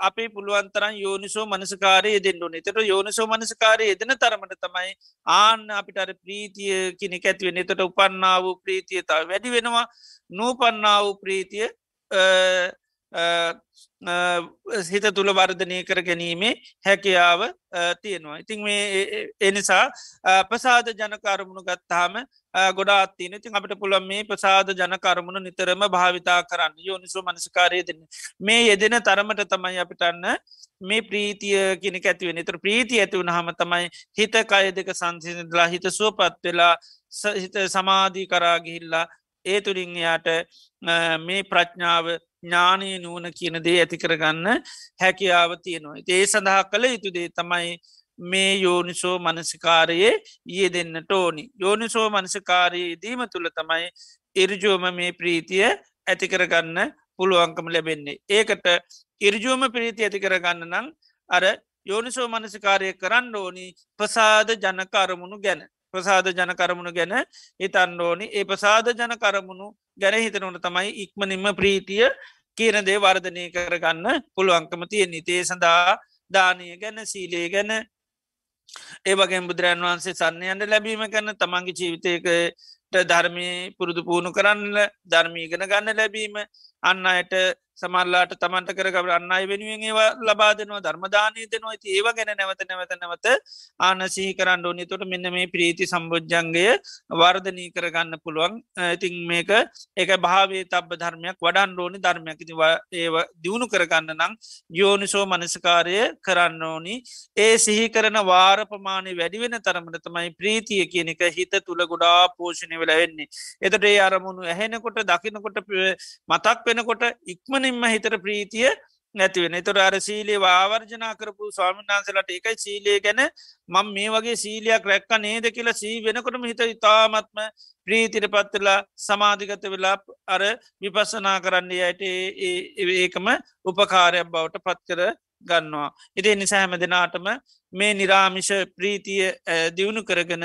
අපි පුළුවන්තරන් යෝනිසෝ මනසකාරය දෙන්නු නතට යෝනිසෝ මනසකාරය එදන තරමට තමයි ආන්න අපිට අර ප්‍රීතිය කිනෙ ඇතිවෙන එතට උපන්නා වූ ප්‍රීතිය තා වැඩි වෙනවා. නූපන්නා වූ ප්‍රීතිය හිත තුළ වර්ධනය කර ගැනීමේ හැකියාව තියෙනවා. ඉතින් මේ එනිසා ප්‍රසාද ජනකරමුණු ගත්තාම ගොඩාත්තින ඉතින් අපට පුළන් මේ ප්‍රසාද ජනකරමුණු නිතරම භාවිතා කරන්න. යෝනිසු මනස්කාරය දෙන්න. මේ යෙදෙන තරමට තමයි අපිටන්න මේ ප්‍රීතිය කෙනෙ ඇතිවෙන තර ප්‍රීති ඇතිවුණ හම තමයි හිත කය දෙක සංසිදලා හිත සුවපත් වෙලා හිත සමාධී කරාගිහිල්ලා ඒ තුළින් එයාට මේ ප්‍රඥාව ඥානය නුවන කියන දේ ඇති කරගන්න හැකියාව තියෙනවා. ඒ සඳහා කළ යුතුදේ තමයි මේ යෝනිසෝ මනසිකාරයේ ඒ දෙන්නට ඕනි. යෝනිසෝ මනසිකාරයේ දීම තුළ තමයි ඉරජෝම මේ ප්‍රීතිය ඇති කරගන්න පුළුවන්කම ලැබෙන්නේ. ඒකට ඉරජෝම ප්‍රීති ඇති කරගන්න නං අර යෝනිසෝ මනසිකාරය කරන්න ඕනි ප්‍රසාද ජනක අරමුණු ගැන. ප්‍රසාද ජනකරමුණු ගැන හිතන්න ඕනි ඒ ප්‍රසාද ජනකරමුණු ගැන හිතනට තමයි ඉක්මනින්ම ප්‍රීතිය කියන දේ වර්ධනය කරගන්න පුළුවන්කම තියෙන් නිතේ සඳහා දානය ගැන සීලේ ගැන ඒ වගේ බුදුරන් වහන්සේ සන්නයන්ට ලැබීම ගැන තමන්ගේ ජීවිතයකට ධර්මය පුරුදු පුුණු කරන්න ධර්මීගෙන ගන්න ලැබීම අන්න අයට සමල්ලාට තමන්ට කරගබ අන්නයි වෙනුවෙන් ඒවා ලබාදනවා ධර්මදානය දෙනවා. ඇති ඒව ගැන නැවත නැවත නැවත ආන සිහි කරන්න ඕනි. තොට මෙන්න මේ ප්‍රීති සම්බෝජ්ජන්ගය වර්ධනී කරගන්න පුළුවන්. ඉතින් මේක ඒක භාවේ තබ ධර්මයක් වඩන් ඕනි ධර්මයක්. ඉති ඒව දියුණු කරගන්න නම් යෝනිසෝ මනසකාරය කරන්න ඕනි. ඒ සිහි කරන වාර ප්‍රමාණය වැඩිවෙන තරමට තමයි ප්‍රීතිය කියන එක හිත තුළ ගොඩා පෝෂණය වෙලා වෙන්නේ එතට ඒ අරමුණු ඇහෙනකොට දකිනකොට මතක් වෙනකොට ඉක්මන ඉක්මනින්ම හිතර ප්‍රීතිය නැතිවෙන තොර අර සීලේ ආවර්ජනා කරපු ස්වාමීන් වහන්සලට එකයි සීලේ ගැන මං මේ වගේ සීලයක් රැක්ක නේද කියලා සී වෙනකොටම හිත ඉතාමත්ම ප්‍රීතිර පත්වෙලා සමාධිගත වෙලා අර විපස්සනා කරන්න යට ඒකම උපකාරයක් බවට පත්කර ගන්නවා. ඉතිේ නිසා හැම දෙනාටම මේ නිරාමිෂ ප්‍රීතිය දියුණු කරගෙන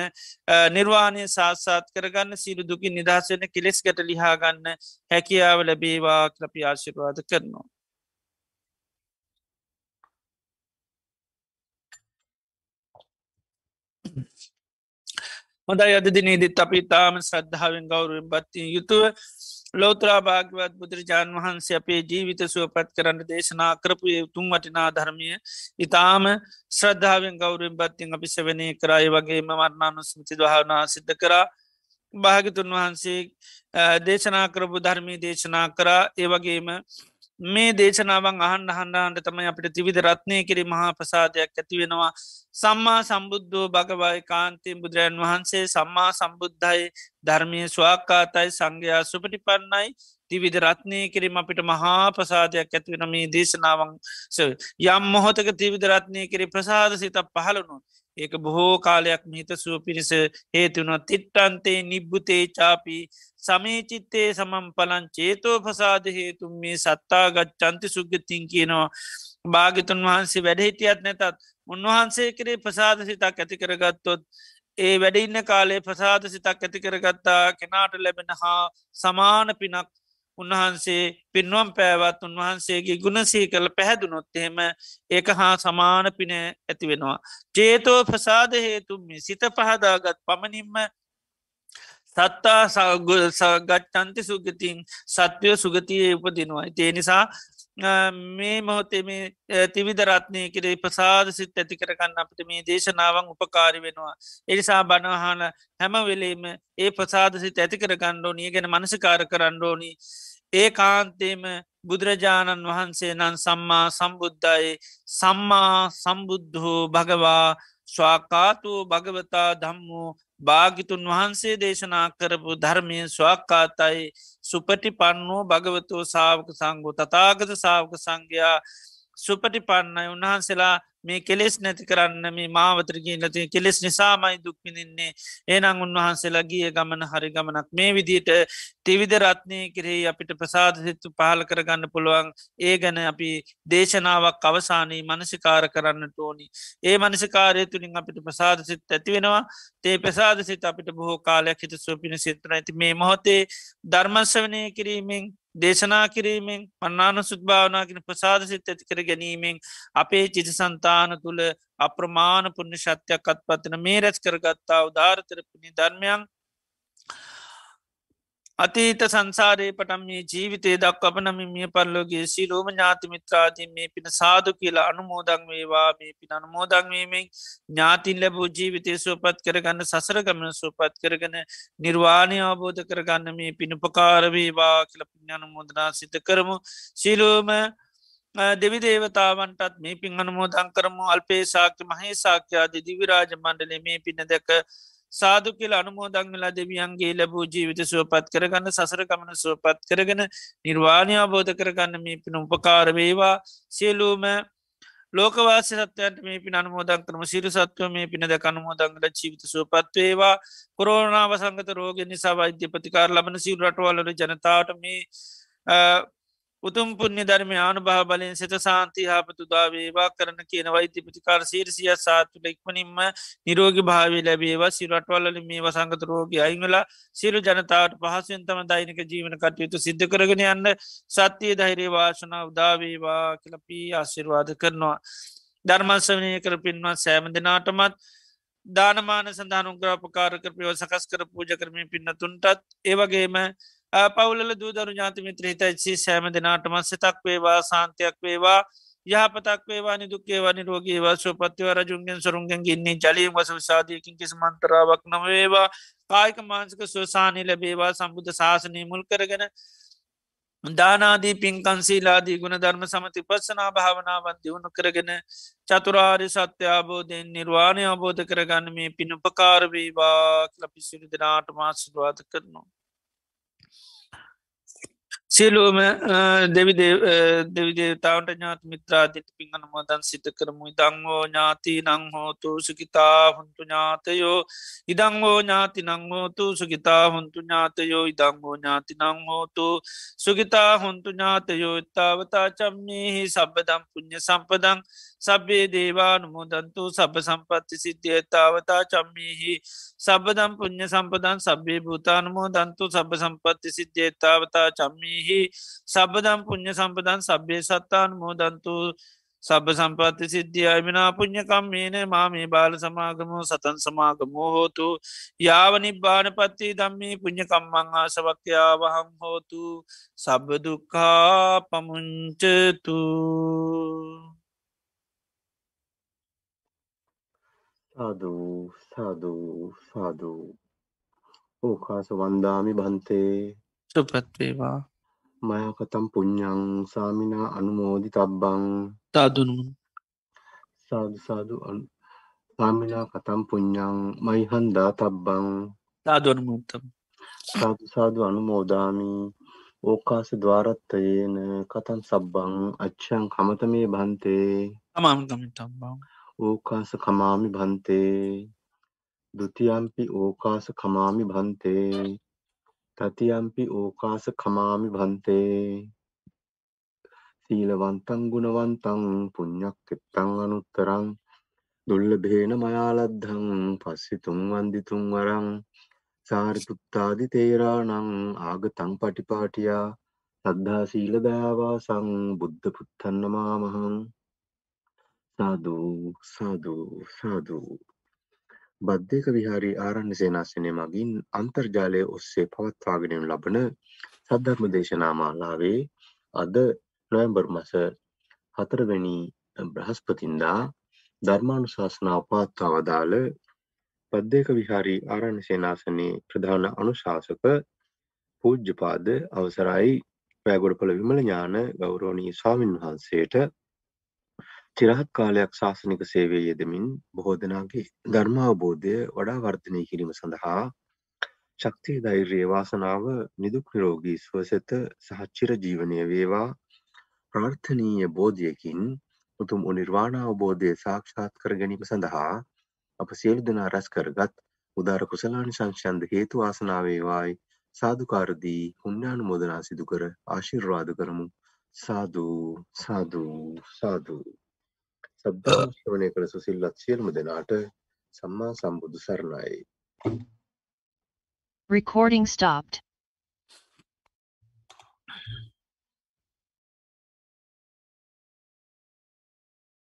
නිර්වාණය සාත්සාත් කරගන්න සිරු දුකින් නිදහසෙන කෙලෙස් ගැට ලිහාගන්න හැකියාව ලැබේවා කලපි ආශිර්වාද කරනවා. හොඳයි අද දිනේදිත් අපි තාම ශ්‍රද්ධාවෙන් ගෞරුවෙන් බත්තිය යුතුව ලෝතරා භාගවත් බුදුරජාණන් වහන්සේ අපේ ජීවිත සුවපත් කරන්න දේශනා කරපු තුන් වටිනා ධර්මය ඉතාම ශ්‍රද්ධාවෙන් ගෞරුවෙන් බත්තින් අපි සවනය කරයි වගේම මරණානු සමති දහාවනා සිද්ධ කරා. භාගතුන් වහන්සේ දේශනා කරපු ධර්මී දේශනා කරා. ඒ වගේම මේ දේශනාවන් අහන් අහන්ඩාන්ට තමයි අපිට තිවිධ රත්නය කිරි මහා ප්‍රසාදයක් ඇති වෙනවා. සම්මා සම්බුද්ධෝ භගවයි කාන්තයෙන් බුදුරජන් වහන්සේ සම්මා සම්බුද්ධයි ධර්මය ස්වාකාතයි සංඝයා සුපටි පන්නයි තිවිධ රත්නය කිරීම අපිට මහා ප්‍රසාදයක් ඇතිවෙන මේ දේශනාවන් යම් මොහොතක තිවිධ රත්නය කිරි ප්‍රසාද සිත පහලනු ඒක බොහෝ කාලයක් මිහිත සුව පිණිස හේතුවන තිට්ටන්තේ නිබ්බුතේ චාපී සමේචිත්තේ සමම් පලන් චේතෝ පසාද හේතුම් මේ සත්තාගත් චන්ති සුග්ගතින් කියනවා. භාගිතුන් වහන්සේ වැඩහිටියත් නැතත් උන්වහන්සේ කරේ ප්‍රසාද සිතක් ඇති කරගත්තොත් ඒ වැඩඉන්න කාලේ ප්‍රසාද සිතක් ඇති කරගත්තා. කෙනාට ලැබෙන හා සමාන පිනක් උන්වහන්සේ පින්වම් පෑවත් උන්වහන්සේගේ ගුණසී කළ පැහැදුනොත් එහෙම ඒක හා සමාන පින ඇති වෙනවා. චේතෝ ප්‍රසාද හේතුම්මි සිත පහදාගත් පමණින්ම සත්තා සගච්චන්ති සුගතින් සත්වය සුගතිය උපදිනවා. ඒ නිසා මේ මොහොතේ මේ තිවිදරත්නය කරේ ප්‍රසාද සිත් ඇති කරගන්න අපට මේ දේශනාවන් උපකාරි වෙනවා. එනිසා බණවහන හැම වෙලේම ඒ ප්‍රසාද සිත් ඇති කරගණ්ඩෝ නිය ගැන මනසිකාර කරන්නඩෝනි. ඒ කාන්තේම බුදුරජාණන් වහන්සේ නම් සම්මා සම්බුද්ධයි සම්මා සම්බුද්ධහෝ භගවා ස්වාකාතු භගවතා දම්මු භාගිතුන් වහන්සේ දේශනා කරපු ධර්මය ස්වාක්කාතයි සුපටි පන්නෝ භගවතෝ සාවක සංගෝ තතාගත සාවක සංඝයා සුපටි පන්නයි උන්වහන්සේලා මේ කෙලෙස් නැති කරන්න මේ මාවතරකින් ලති කෙලෙස් නිසාමයි දුක්මිනින්නේ ඒනං උන්වහන්සේලා ගිය ගමන හරි ගමනක් මේ විදියට තිවිද රත්නය කරේ අපිට ප්‍රසාද සිත්තු පහල කරගන්න පුළුවන්. ඒ ගැන අපි දේශනාවක් අවසානී මනසිකාර කරන්නට ඕනි. ඒ මනසිකාරය තුළින් අපිට ප්‍රසාද සිත් ඇති වෙනවා. තේ ප්‍රසාද සිත අපිට බොහෝ කාලයක් හිත සුවපින සිත්‍රන ඇති මේ මොහොතේ ධර්මස්වනය කිරීමෙන් දේශනා කිරීමෙන් පන්නාන සුද්භාවනාගෙන ප්‍රසාද සිත් ඇති කර ගැනීමෙන් අපේ චිත සන්තාන තුළ අප්‍රමාණ පුුණ්‍ය ශත්‍යයක් අත්පත්වන මේ රැස් කරගත්තා උදාාරතරපුුණි ධර්මයන් අතීත සංසාරයේ පටම් මේ ජීවිතේ දක් අපනම මිය පල්ලෝගේ සීලෝම ඥාතිමිත්‍රාතින් මේ පින සාදු කියලා අනුමෝදං වේවා. මේ පින අනුමෝදංවීමෙන් ඥාතින් ලැබූ ජීවිතය සුවපත් කරගන්න සසරගමන සුවපත් කරගන නිර්වාණය අවබෝධ කරගන්න මේ පිණුපකාරවේවා කියල පින් අනුමෝදනා සිත කරමු. සීලෝම දෙවි දේවතාවන්ටත් මේ පින් අනුමෝදං කරමු. අල්පේ සාක්‍ය මහේ සාක්‍යයාද දිවිරාජ මණ්ඩලේ මේ පින දැක සාදු කියල අනුමෝදංගලා දෙවියන්ගේ ලැබූ ජීවිත සුවපත් කරගන්න සසර ගමන සුවපත් කරගෙන නිර්වාණය අබෝධ කරගන්න මේ පින උපකාර වේවා. සියලූම ලෝකවාස සත්‍යයන්ට මේ පින අනුමෝදන් කරම. සිරු සත්ව මේ පින ද අනුමෝදංගල ජීවිත සුවපත්වේවා කොරෝනාව සංගත රෝග නිසා වෛද්‍ය ප්‍රතිකාර ලබන සිල් රටවල්ලට ජනතාවට මේ උතුම් පුුණ්‍ය ධර්ම ආනු භා බලයෙන් සෙත සාන්ති හාපතුදා වේවා කරන කියන වෛති ප්‍රතිකාර සීරසිය සාතුල ඉක්මනින්ම නිරෝග භාවී ලැබේවා සිරටවල්ල මේ වසංගත රෝග අයිංගලා සිරු ජනතාවට පහසුවෙන් තම දෛනික ජීවන කටයුතු සිද්ධ කරගෙන යන්න සත්‍යය ධෛරේ වාශනා උදාවේවා කලපී ආශිර්වාද කරනවා. ධර්මංසවනය කර පින්වත් සෑම දෙනාටමත් දානමාන සඳහනුග්‍රාපකාර කරපයව සකස් කර පූජ කරමින් පින්නතුන්ටත් ඒවගේම පවුල දූදරු ඥාතිමිත්‍ර හිතයිචි සෑම දෙනාටම සිතක් වේවා සාන්තයක් වේවා යහපතක් වේවා නිදුක්කේ වනි රෝගේවා සුපත්තිව රජුන්ගෙන් සරුන්ගෙන් ඉන්නේ ජලීම් වස විසාධයකින් කිසි මන්තරාවක් නොවේවා කායික මාන්සක සුවසානී ලැබේවා සම්බුද්ධ ශාසනය මුල් කරගෙන දානාදී පින්කන්සීලාදී ගුණ ධර්ම සමති පස්සනා භාවනාවන් දියුණු කරගෙන චතුරාරි සත්‍යාබෝධයෙන් නිර්වාණය අබෝධ කරගන්න මේ පිනුපකාරවීවා ලපිසිරි දෙනාට මාසිවාද කරනවා. සියලුවම දෙවිදේතාවට ඥාත මිත්‍රාදිට පිංහන මදන් සිත කරමු. ඉදංවෝ ඥාති නංහෝතු සුකිතා හුන්තු ඥාතයෝ. ඉදංවෝ ඥාති නංහෝතු සුකිතා හුන්තු ඥාතයෝ. ඉදංවෝ ඥාති නංහෝතු සුගිතා හුන්තු ඥාතයෝ. ඉත්තාවතා චම්මෙහි සබදම් පුුණ්්‍ය සම්පදං. සබ්බේ දේවානුමෝදන්තු සබ සම්පත්ති සිද්ධිය. තාවතා චම්මීහි සබදම් පුුණ්්‍ය සම්පදන් සබ්බේ භූතානුමෝ දන්තු සබ සම්පත්ති සිද්ධිය. තාවතා චම්මීහි සබදම් පුුණ්්‍ය සම්පදන් සබ්බේ සත්තානුමෝ දන්තු සබ සම්පත්ති සිද්ධිය අමිනා පුුණ්්‍යකම් මේන මා මේ බාල සමාගමෝ සතන් සමාගමෝ හෝතු. යාවනි බාන පත්ති දම්මී පුුණ්්‍යකම්මං ආසවක්්‍යාවහං හෝතු. සබදුකා පමුංචතු සාධූ සාධූ සාධූ ඕකාස වන්දාමි බන්තේ සුපත්වේවා මයකතම් පුඤ්ඥං සාමිනා අනුමෝදි තබ්බං තාදුනුන් සාධ සාධු සාමිනා කතම් පුඤ්ඥං මයිහන්දා තබ්බං තාදුවනමුත්තම් සාධ සාධු අනුමෝදාමි. ඕකාස දවාරත්තයේන කතන් සබ්බං අච්චයන් කමතමේ බන්තේ අමාමගමිටම්බං ඕකාස කමාමි භන්තේ. ဒ ුතියම්පි ඕකාස කමාමි භන්තේ තතියම්පි ඕකාස කමාමි භන්තේ සීලවන්තං ගුණවන්තං පුඤ්ඤක්කෙත්තං අනුත්තරං දුල්ලභේන මයාලද්ධං පස්සිතුම් වන්දිතුම් වරං සාරිපුත්තාදි තේරාණං ආගතං පටිපාටියා සද්ධා සීලදාවා සං බුද්ධ පුත්තන්නමාමහං. සාධූ සාධූ සාධූ බද්ධයක විහාරී ආරණ්‍ය සේනාසනය මගින් අන්තර්ජාලය ඔස්සේ පවත්වාගෙනු ලබන සද්ධර්ම දේශනා මාලාවේ අද නොවැම්බර් මස හතරවැනි බ්‍රහස්පතින්දා ධර්මානුශාසනාව පවත්වා වදාළ පද්දේක විහාරී ආරණ්‍ය සේනාසනයේ ප්‍රධාන අනුශාසක පූජ්‍යපාද අවසරයි. පෑගොඩපළ විමල ඥාන ගෞරවනීය ස්වාමින් වහන්සේට චිරහත් කාලයක් ශාසනික සේවයේ යෙදමින් බොහෝ දෙනාගේ ධර්මාවබෝධය වඩා වර්ධනය කිරීම සඳහා ශක්තිය ධෛර්යය වාසනාව නිදුක් නිරෝගී සුවසෙත සහ චිර ජීවනය වේවා. ප්‍රාර්ථනීය බෝධියකින් උතුම් නිර්වාණ අවබෝධය සාක්ෂාත් කර ගැනීම සඳහා අප සියලු දෙනා රැස් කරගත් උදාර කුසලානි සංක්ෂන්ද හේතු වාසනා වේවායි. සාදුකාර දී පුණ්‍යානුමෝදනා සිදු කර ආශිර්වාද කරමු. සාදු සාදු සාදු. සද්ධා ශ්‍රවණය කළ සුසිල්ලත් සියලුම දෙනාට සම්මා සම්බුදු සරණයි Recording stopped.